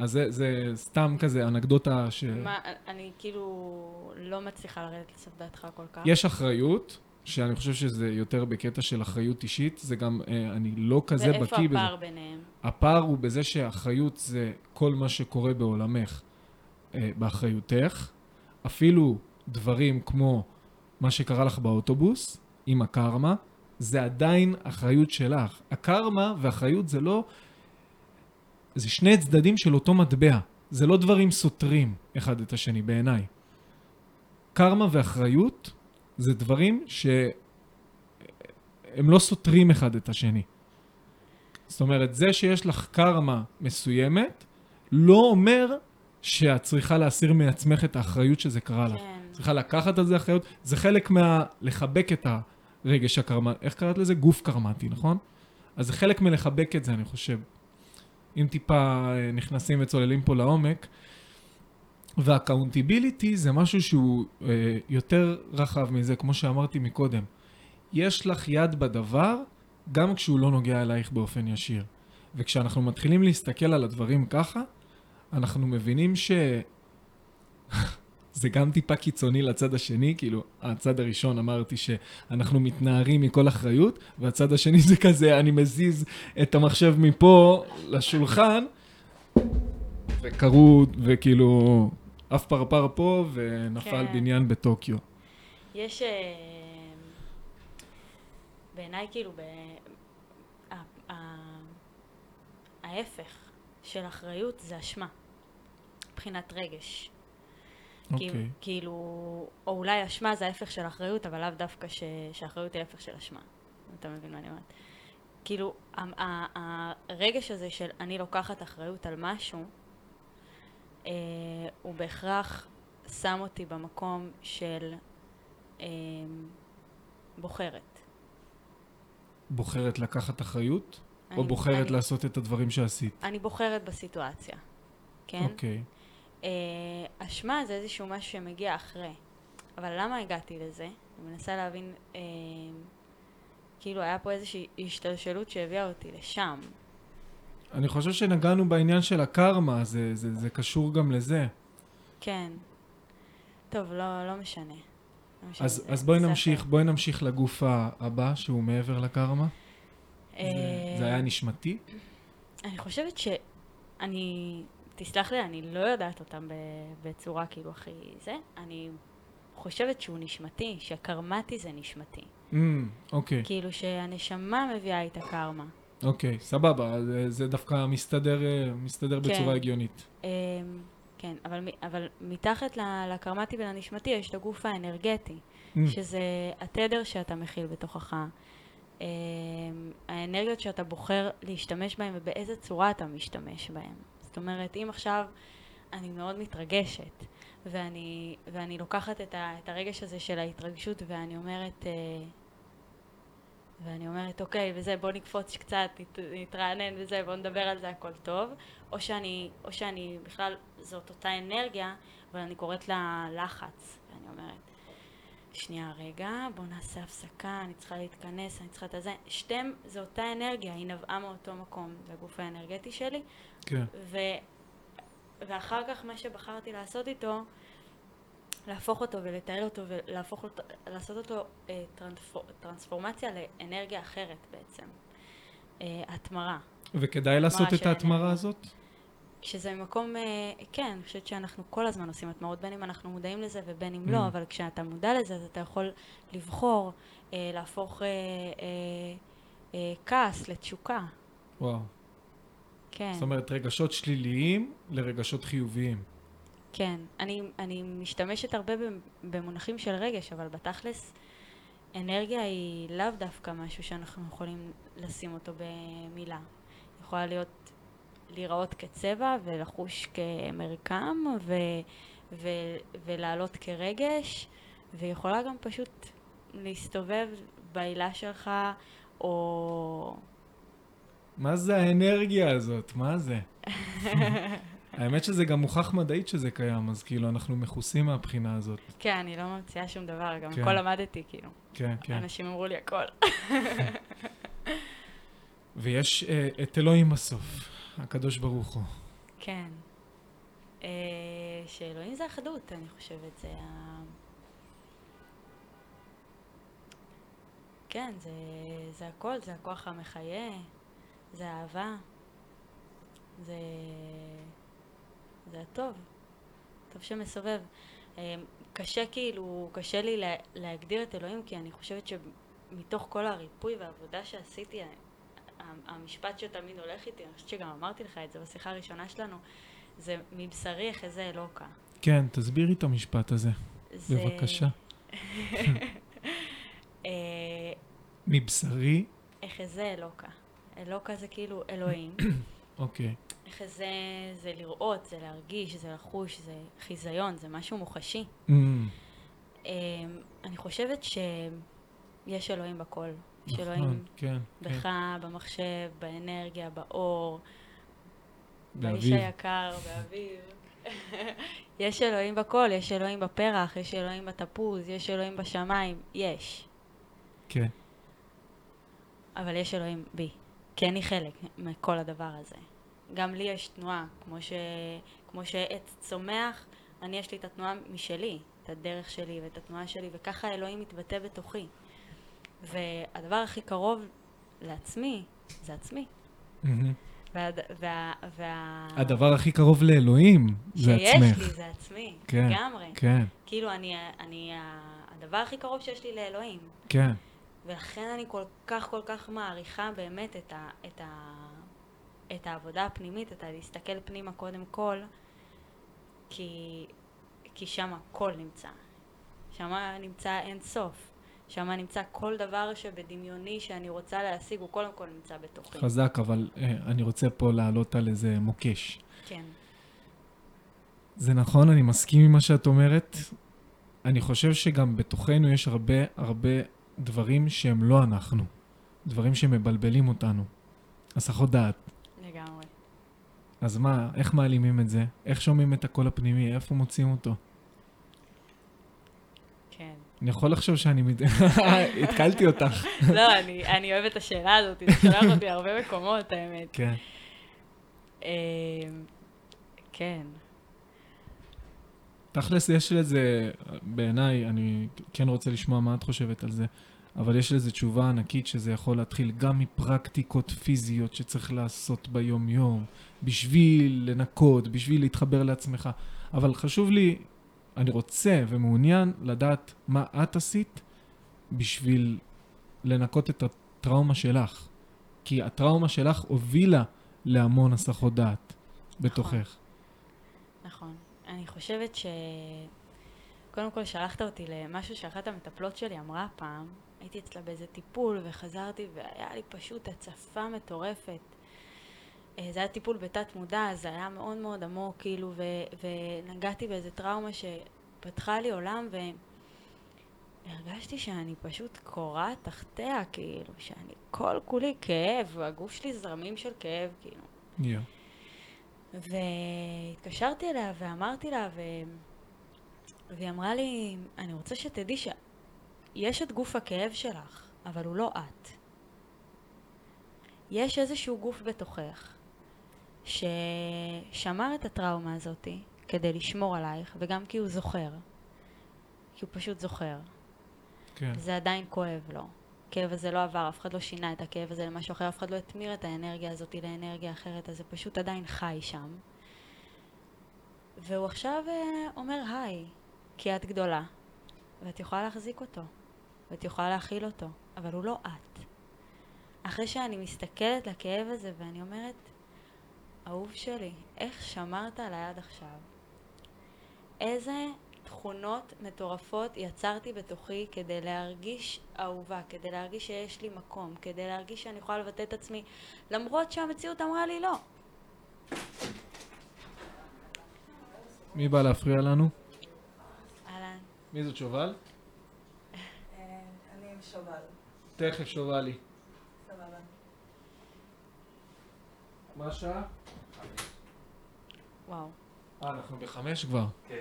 אז זה, זה סתם כזה אנקדוטה ש... מה, אני כאילו לא מצליחה לרדת לסוף דעתך כל כך. יש אחריות, שאני חושב שזה יותר בקטע של אחריות אישית, זה גם, אה, אני לא כזה בקיא בזה. ואיפה הפער ביניהם? הפער הוא בזה שאחריות זה כל מה שקורה בעולמך אה, באחריותך. אפילו דברים כמו מה שקרה לך באוטובוס, עם הקרמה, זה עדיין אחריות שלך. הקרמה ואחריות זה לא... זה שני צדדים של אותו מטבע. זה לא דברים סותרים אחד את השני בעיניי. קרמה ואחריות זה דברים שהם לא סותרים אחד את השני. זאת אומרת, זה שיש לך קרמה מסוימת, לא אומר שאת צריכה להסיר מעצמך את האחריות שזה קרה לך. כן. צריכה לקחת על זה אחריות. זה חלק מה... לחבק את הרגש הקרמה... איך קראת לזה? גוף קרמטי, נכון? אז זה חלק מלחבק את זה, אני חושב. אם טיפה אה, נכנסים וצוללים פה לעומק. וה accountability זה משהו שהוא אה, יותר רחב מזה, כמו שאמרתי מקודם. יש לך יד בדבר, גם כשהוא לא נוגע אלייך באופן ישיר. וכשאנחנו מתחילים להסתכל על הדברים ככה, אנחנו מבינים ש... זה גם טיפה קיצוני לצד השני, כאילו, הצד הראשון אמרתי שאנחנו מתנערים מכל אחריות, והצד השני זה כזה, אני מזיז את המחשב מפה לשולחן, וקרו, וכאילו, עף פרפר פה, ונפל כן. בניין בטוקיו. יש... אה, בעיניי כאילו, ב... ההפך של אחריות זה אשמה, מבחינת רגש. אוקיי. כאילו, כאילו, או אולי אשמה זה ההפך של אחריות, אבל לאו דווקא ש... שאחריות היא ההפך של אשמה. אתה מבין מה אני אומרת? כאילו, הרגש הזה של אני לוקחת אחריות על משהו, אה, הוא בהכרח שם אותי במקום של אה, בוחרת. בוחרת לקחת אחריות, או אני- בוחרת אני, לעשות את הדברים שעשית? אני בוחרת בסיטואציה, כן? אוקיי. אה, אשמה זה איזשהו משהו שמגיע אחרי. אבל למה הגעתי לזה? אני מנסה להבין, אה, כאילו היה פה איזושהי השתלשלות שהביאה אותי לשם. אני חושב שנגענו בעניין של הקרמה, זה, זה, זה קשור גם לזה. כן. טוב, לא, לא משנה. לא משנה, אז, זה אז בואי נמשיך. בואי נמשיך לגוף הבא, שהוא מעבר לקרמה. זה, אה, זה היה נשמתי? אני חושבת שאני, תסלח לי, אני לא יודעת אותם בצורה כאילו הכי זה. אני חושבת שהוא נשמתי, שקרמטי זה נשמתי. Mm, אוקיי, כאילו שהנשמה מביאה איתה קרמה. אוקיי, סבבה, זה, זה דווקא מסתדר, אה, מסתדר כן. בצורה הגיונית. אמ, כן, אבל, אבל מתחת לקרמטי ולנשמתי יש את הגוף האנרגטי, Mm, שזה התדר שאתה מכיל בתוכך, אמ, האנרגיות שאתה בוחר להשתמש בהן ובאיזה צורה אתה משתמש בהן. זאת אומרת, אם עכשיו אני מאוד מתרגשת, ואני, ואני לוקחת את, ה, את הרגש הזה של ההתרגשות ואני אומרת, אה, ואני אומרת, אוקיי, וזה, בוא נקפוץ קצת, נת, נתרענן וזה, בוא נדבר על זה, הכל טוב. או שאני, או שאני בכלל, זאת אותה אנרגיה, אבל אני קוראת לה לחץ. ואני אומרת, שנייה, רגע, בוא נעשה הפסקה, אני צריכה להתכנס, אני צריכה את הזה. שתיהם, זו אותה אנרגיה, היא נבעה מאותו מקום, זה הגוף האנרגטי שלי. כן, ו... ואחר כך מה שבחרתי לעשות איתו, להפוך אותו ולתאר אותו ולהפוך אותו, לעשות אותו אה, טרנספור, טרנספורמציה לאנרגיה אחרת בעצם. אה, התמרה. וכדאי לעשות את ההתמרה. הזאת? כשזה ממקום, אה, כן, אני חושבת שאנחנו כל הזמן עושים התמרות, בין אם אנחנו מודעים לזה ובין אם Mm. לא, אבל כשאתה מודע לזה, אז אתה יכול לבחור, אה, להפוך אה, אה, אה, כעס לתשוקה. וואו. כן, זאת אומרת, רגשות שליליים לרגשות חיוביים. כן. אני, אני משתמשת הרבה במ- במונחים של רגש, אבל בתכלס, אנרגיה היא לאו דווקא משהו שאנחנו יכולים לשים אותו במילה. יכולה להיות, להיראות כצבע ולחוש כמרקם ו, ו, ולעלות כרגש, והיא יכולה גם פשוט להסתובב בעילה שלך, או... מה זה האנרגיה הזאת? מה זה? האמת שזה גם מוכח מדעית שזה קיים, אז כאילו אנחנו מכוסים מהבחינה הזאת. כן, אני לא ממציאה שום דבר, גם כן. הכל למדתי, כאילו. כן, כן. אנשים אמרו לי הכל. ויש אה, את אלוהים בסוף, הקדוש ברוך הוא. כן. אה, שאלוהים זה אחדות, אני חושבת. זה ה... כן, זה, זה הכל, זה הכוח המחיה, זה האהבה, זה, זה הטוב, טוב שמסובב. אה, קשה כאילו, קשה לי לה, להגדיר את אלוהים, כי אני חושבת שמתוך כל הריפוי והעבודה שעשיתי, המשפט שתמיד הולך איתי, אני חושבת שגם אמרתי לך את זה בשיחה הראשונה שלנו, זה מבשרי אחזה אלוקה. כן, תסבירי את המשפט הזה, זה... בבקשה. אה, מבשרי, אחזה אלוקה. אלוקה זה כאילו אלוהים. אוקיי. אחזה זה לראות, זה להרגיש, זה לחוש, זה חיזיון, זה משהו מוחשי. Mm, אה, אני חושבת שיש אלוהים בכל. יש נכון, אלוהים כן, כן. בך, במחשב, באנרגיה, באור, באיש. היקר, באביב. יש אלוהים בכל, יש אלוהים בפרח, יש אלוהים בתפוז, יש אלוהים בשמיים, יש. כן, אבל יש אלוהים בי, כי אני חלק מכל הדבר הזה. גם לי יש תנועה, כמו, ש... כמו שעץ צומח, אני יש לי את התנועה משלי, את הדרך שלי ואת התנועה שלי, וככה אלוהים מתבטא בתוכי. והדבר הכי קרוב לעצמי, זה עצמי. וה... וה... וה... הדבר הכי קרוב לאלוהים זה עצמך. שיש לי זה עצמי, כן, לגמרי. כן, כאילו, אני, אני הדבר הכי קרוב שיש לי לאלוהים. כן. ולכן אני כל כך כל כך מעריכה באמת את, ה, את, ה, את העבודה הפנימית, את הלהסתכל פנימה קודם כל, כי, כי שם הכל נמצא. שם נמצא אין סוף. שם נמצא כל דבר שבדמיוני שאני רוצה להשיג, הוא קודם כל נמצא בתוכי. חזק, אבל אה, אני רוצה פה לעלות על איזה מוקש. כן. זה נכון, אני מסכים עם מה שאת אומרת. אני חושב שגם בתוכנו יש הרבה הרבה דברים שהם לא אנחנו. דברים שמבלבלים אותנו. הסחות דעת. לגמרי. אז מה, איך מעלימים את זה? איך שומעים את הקול הפנימי? איפה מוצאים אותו? אני יכול לחשוב שאני... התקלתי אותך. לא, אני, אני אוהבת את השאלה הזאת, זה שולח אותי להרבה מקומות, האמת. כן. אמ, כן. תכלס יש לזה, בעיניי, אני כן רוצה לשמוע מה את חושבת על זה, אבל יש לזה תשובה ענקית שזה יכול להתחיל גם מפרקטיקות פיזיות שצריך לעשות ביום-יום, בשביל לנקות, בשביל להתחבר לעצמך. אבל חשוב לי, אני רוצה ומעוניין לדעת מה את עשית בשביל לנקות את הטראומה שלך. כי הטראומה שלך הובילה להמון הסחות דעת בתוכך. נכון. אני חושבת ש... קודם כל שלחת אותי למשהו שאחת המטפלות שלי אמרה פעם. הייתי אצלה באיזה טיפול וחזרתי והיה לי פשוט הצפה מטורפת. אה, זה היה טיפול בתת מודע, זה היה מאוד מאוד עמוק, כאילו, ו... ונגעתי באיזה טראומה שפתחה לי עולם והרגשתי שאני פשוט קורעת תחתיה, כאילו, שאני כל כולי כאב, הגוף שלי זרמים של כאב, כאילו. יו. והתקשרתי אליה ואמרתי לה, ו... והיא אמרה לי, אני רוצה שתדעי שיש את גוף הכאב שלך, אבל הוא לא את. יש איזשהו גוף בתוכך ששמר את הטראומה הזאתי כדי לשמור עלייך, וגם כי הוא זוכר. כי הוא פשוט זוכר. כן. זה עדיין כואב לו. הכאב הזה לא עבר, אף אחד לא שינה את הכאב הזה למשהו אחר, אף אחד לא התמיר את האנרגיה הזאת לאנרגיה אחרת, אז זה פשוט עדיין חי שם. והוא עכשיו אה, אומר היי, כי את גדולה, ואת יכולה להחזיק אותו, ואת יכולה להכיל אותו, אבל הוא לא את. אחרי שאני מסתכלת לכאב הזה ואני אומרת, אהוב שלי, איך שמרת עליי עד עכשיו? איזה תכונות מטורפות יצרתי בתוכי כדי להרגיש אהובה, כדי להרגיש שיש לי מקום, כדי להרגיש שאני יכולה לבטא את עצמי, למרות שהמציאות אמרה לי לא. מי בא להפריע לנו? אהלן. מי זאת שובל? אני עם שובל. תכף שובלי. סבבה. מה השעה? וואו. אה, אנחנו בחמש כבר. כן.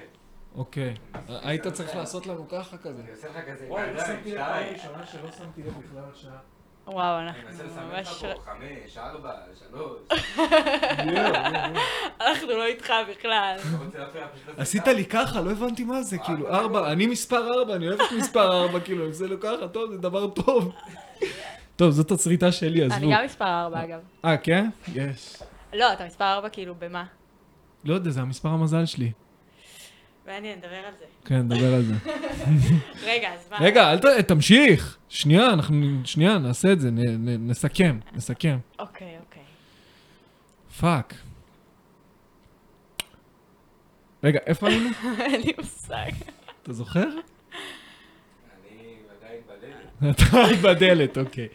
אוקיי. היית צריך לעשות לנו ככה כזה. אני עושה לך כזה עם וואי, לא הידיים, שמתי לב פעם שתיים. ראשונה שלא שמתי לב בכלל לשעה. וואו, אני אנחנו מנסה לסמן ממש... לך פה, חמש, ארבע, שלוש. אנחנו לא איתך בכלל. לא לעשות עשית. לי ככה, לא הבנתי מה זה, כאילו, ארבע, לא- אני מספר ארבע, אני אוהב את מספר ארבע, כאילו, אני עושה לו ככה, טוב, זה דבר טוב. טוב, זאת השריטה שלי, עזבו. אני גם מספר ארבע אגב. אה, כן? יש. לא, אתה מספר ארבע כאילו במה? לא יודע, זה המספר המזל שלי. מעניין, נדבר על זה. כן, נדבר על זה. רגע, אז מה? רגע, אל ת... תמשיך. שנייה, אנחנו... שנייה, נעשה את זה, נ... נ... נסכם, נסכם. אוקיי, אוקיי. fuck. רגע, איפה היינו? אין לי מושג. אתה זוכר? אני עדיין בדלת. אתה בדלת, אוקיי.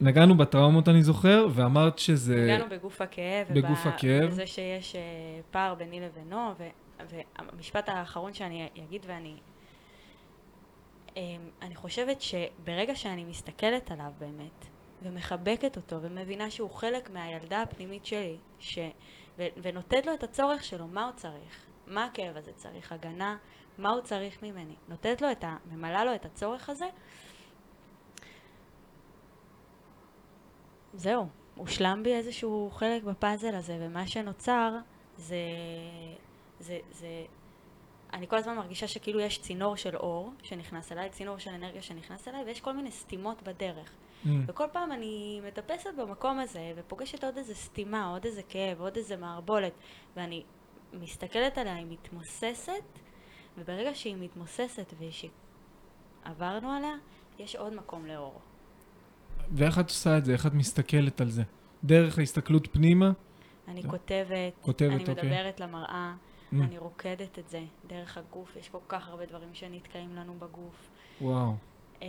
נגענו בטראומות, אני זוכר, ואמרת שזה... הגענו בגוף הכאב. בגוף וב- הכאב. בזה שיש אה, פער ביני לבינו, ו- והמשפט האחרון שאני אגיד ואני... אה, אני חושבת שברגע שאני מסתכלת עליו באמת, ומחבקת אותו, ומבינה שהוא חלק מהילדה הפנימית שלי, ש... ו- ונותנת לו את הצורך שלו, מה הוא צריך? מה הכאב הזה צריך? הגנה? מה הוא צריך ממני? נותנת לו את ה... ממלאה לו את הצורך הזה, זהו, הושלם בי איזשהו חלק בפאזל הזה, ומה שנוצר זה, זה, זה, אני כל הזמן מרגישה שכאילו יש צינור של אור שנכנס אליי, צינור של אנרגיה שנכנס אליי, ויש כל מיני סתימות בדרך. Mm, וכל פעם אני מטפסת במקום הזה, ופוגשת עוד איזה סתימה, עוד איזה כאב, עוד איזה מערבולת, ואני מסתכלת עליה, היא מתמוססת, וברגע שהיא מתמוססת ושעברנו עליה, יש עוד מקום לאור. ואיך את עושה את זה? איך את מסתכלת על זה? דרך ההסתכלות פנימה? אני טוב. כותבת, כותבת, אני אוקיי. מדברת למראה, Mm. אני רוקדת את זה דרך הגוף, יש כל כך הרבה דברים שנתקעים לנו בגוף. וואו. אמ,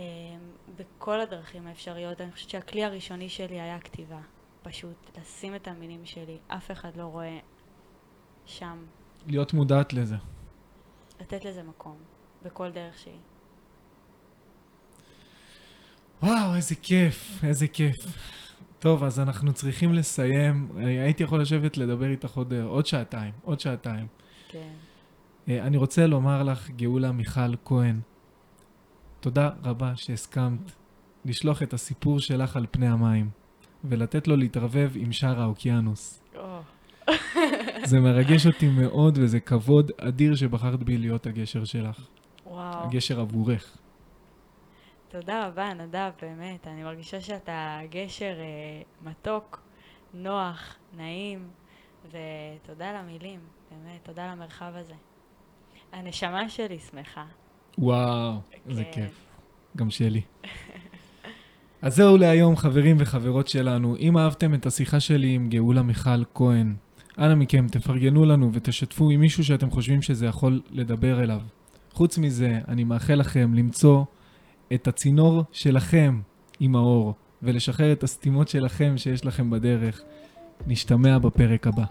בכל הדרכים האפשריות, אני חושבת שהכלי הראשוני שלי היה כתיבה. פשוט לשים את המילים שלי, אף אחד לא רואה שם, להיות מודעת לזה. לתת לזה מקום, בכל דרך שהיא. וואו, איזה כיף, איזה כיף. טוב, אז אנחנו צריכים לסיים. אני הייתי יכול לשבת לדבר איתך עוד, עוד שעתיים, עוד שעתיים. כן. אה, אני רוצה לומר לך, גאולה מיכל כהן, תודה רבה שהסכמת לשלוח את הסיפור שלך על פני המים, ולתת לו להתרבב עם שאר האוקיינוס. או, זה מרגש אותי מאוד, וזה כבוד אדיר שבחרת בי להיות הגשר שלך. וואו. הגשר עבורך. תודה רבה, נדב, באמת. אני מרגישה שאתה גשר אה, מתוק, נוח, נעים, ותודה על המילים, באמת, תודה על המרחב הזה. הנשמה שלי שמחה. וואו, איזה כן. כיף. גם שלי. אז זהו להיום, חברים וחברות שלנו. אם אהבתם את השיחה שלי עם גאולה מיכל כהן, אנא מכם, תפרגנו לנו ותשתפו עם מישהו שאתם חושבים שזה יכול לדבר אליו. חוץ מזה, אני מאחל לכם למצוא את הצינור שלכם עם האור, ולשחרר את הסתימות שלכם שיש לכם בדרך. נשתמע בפרק הבא.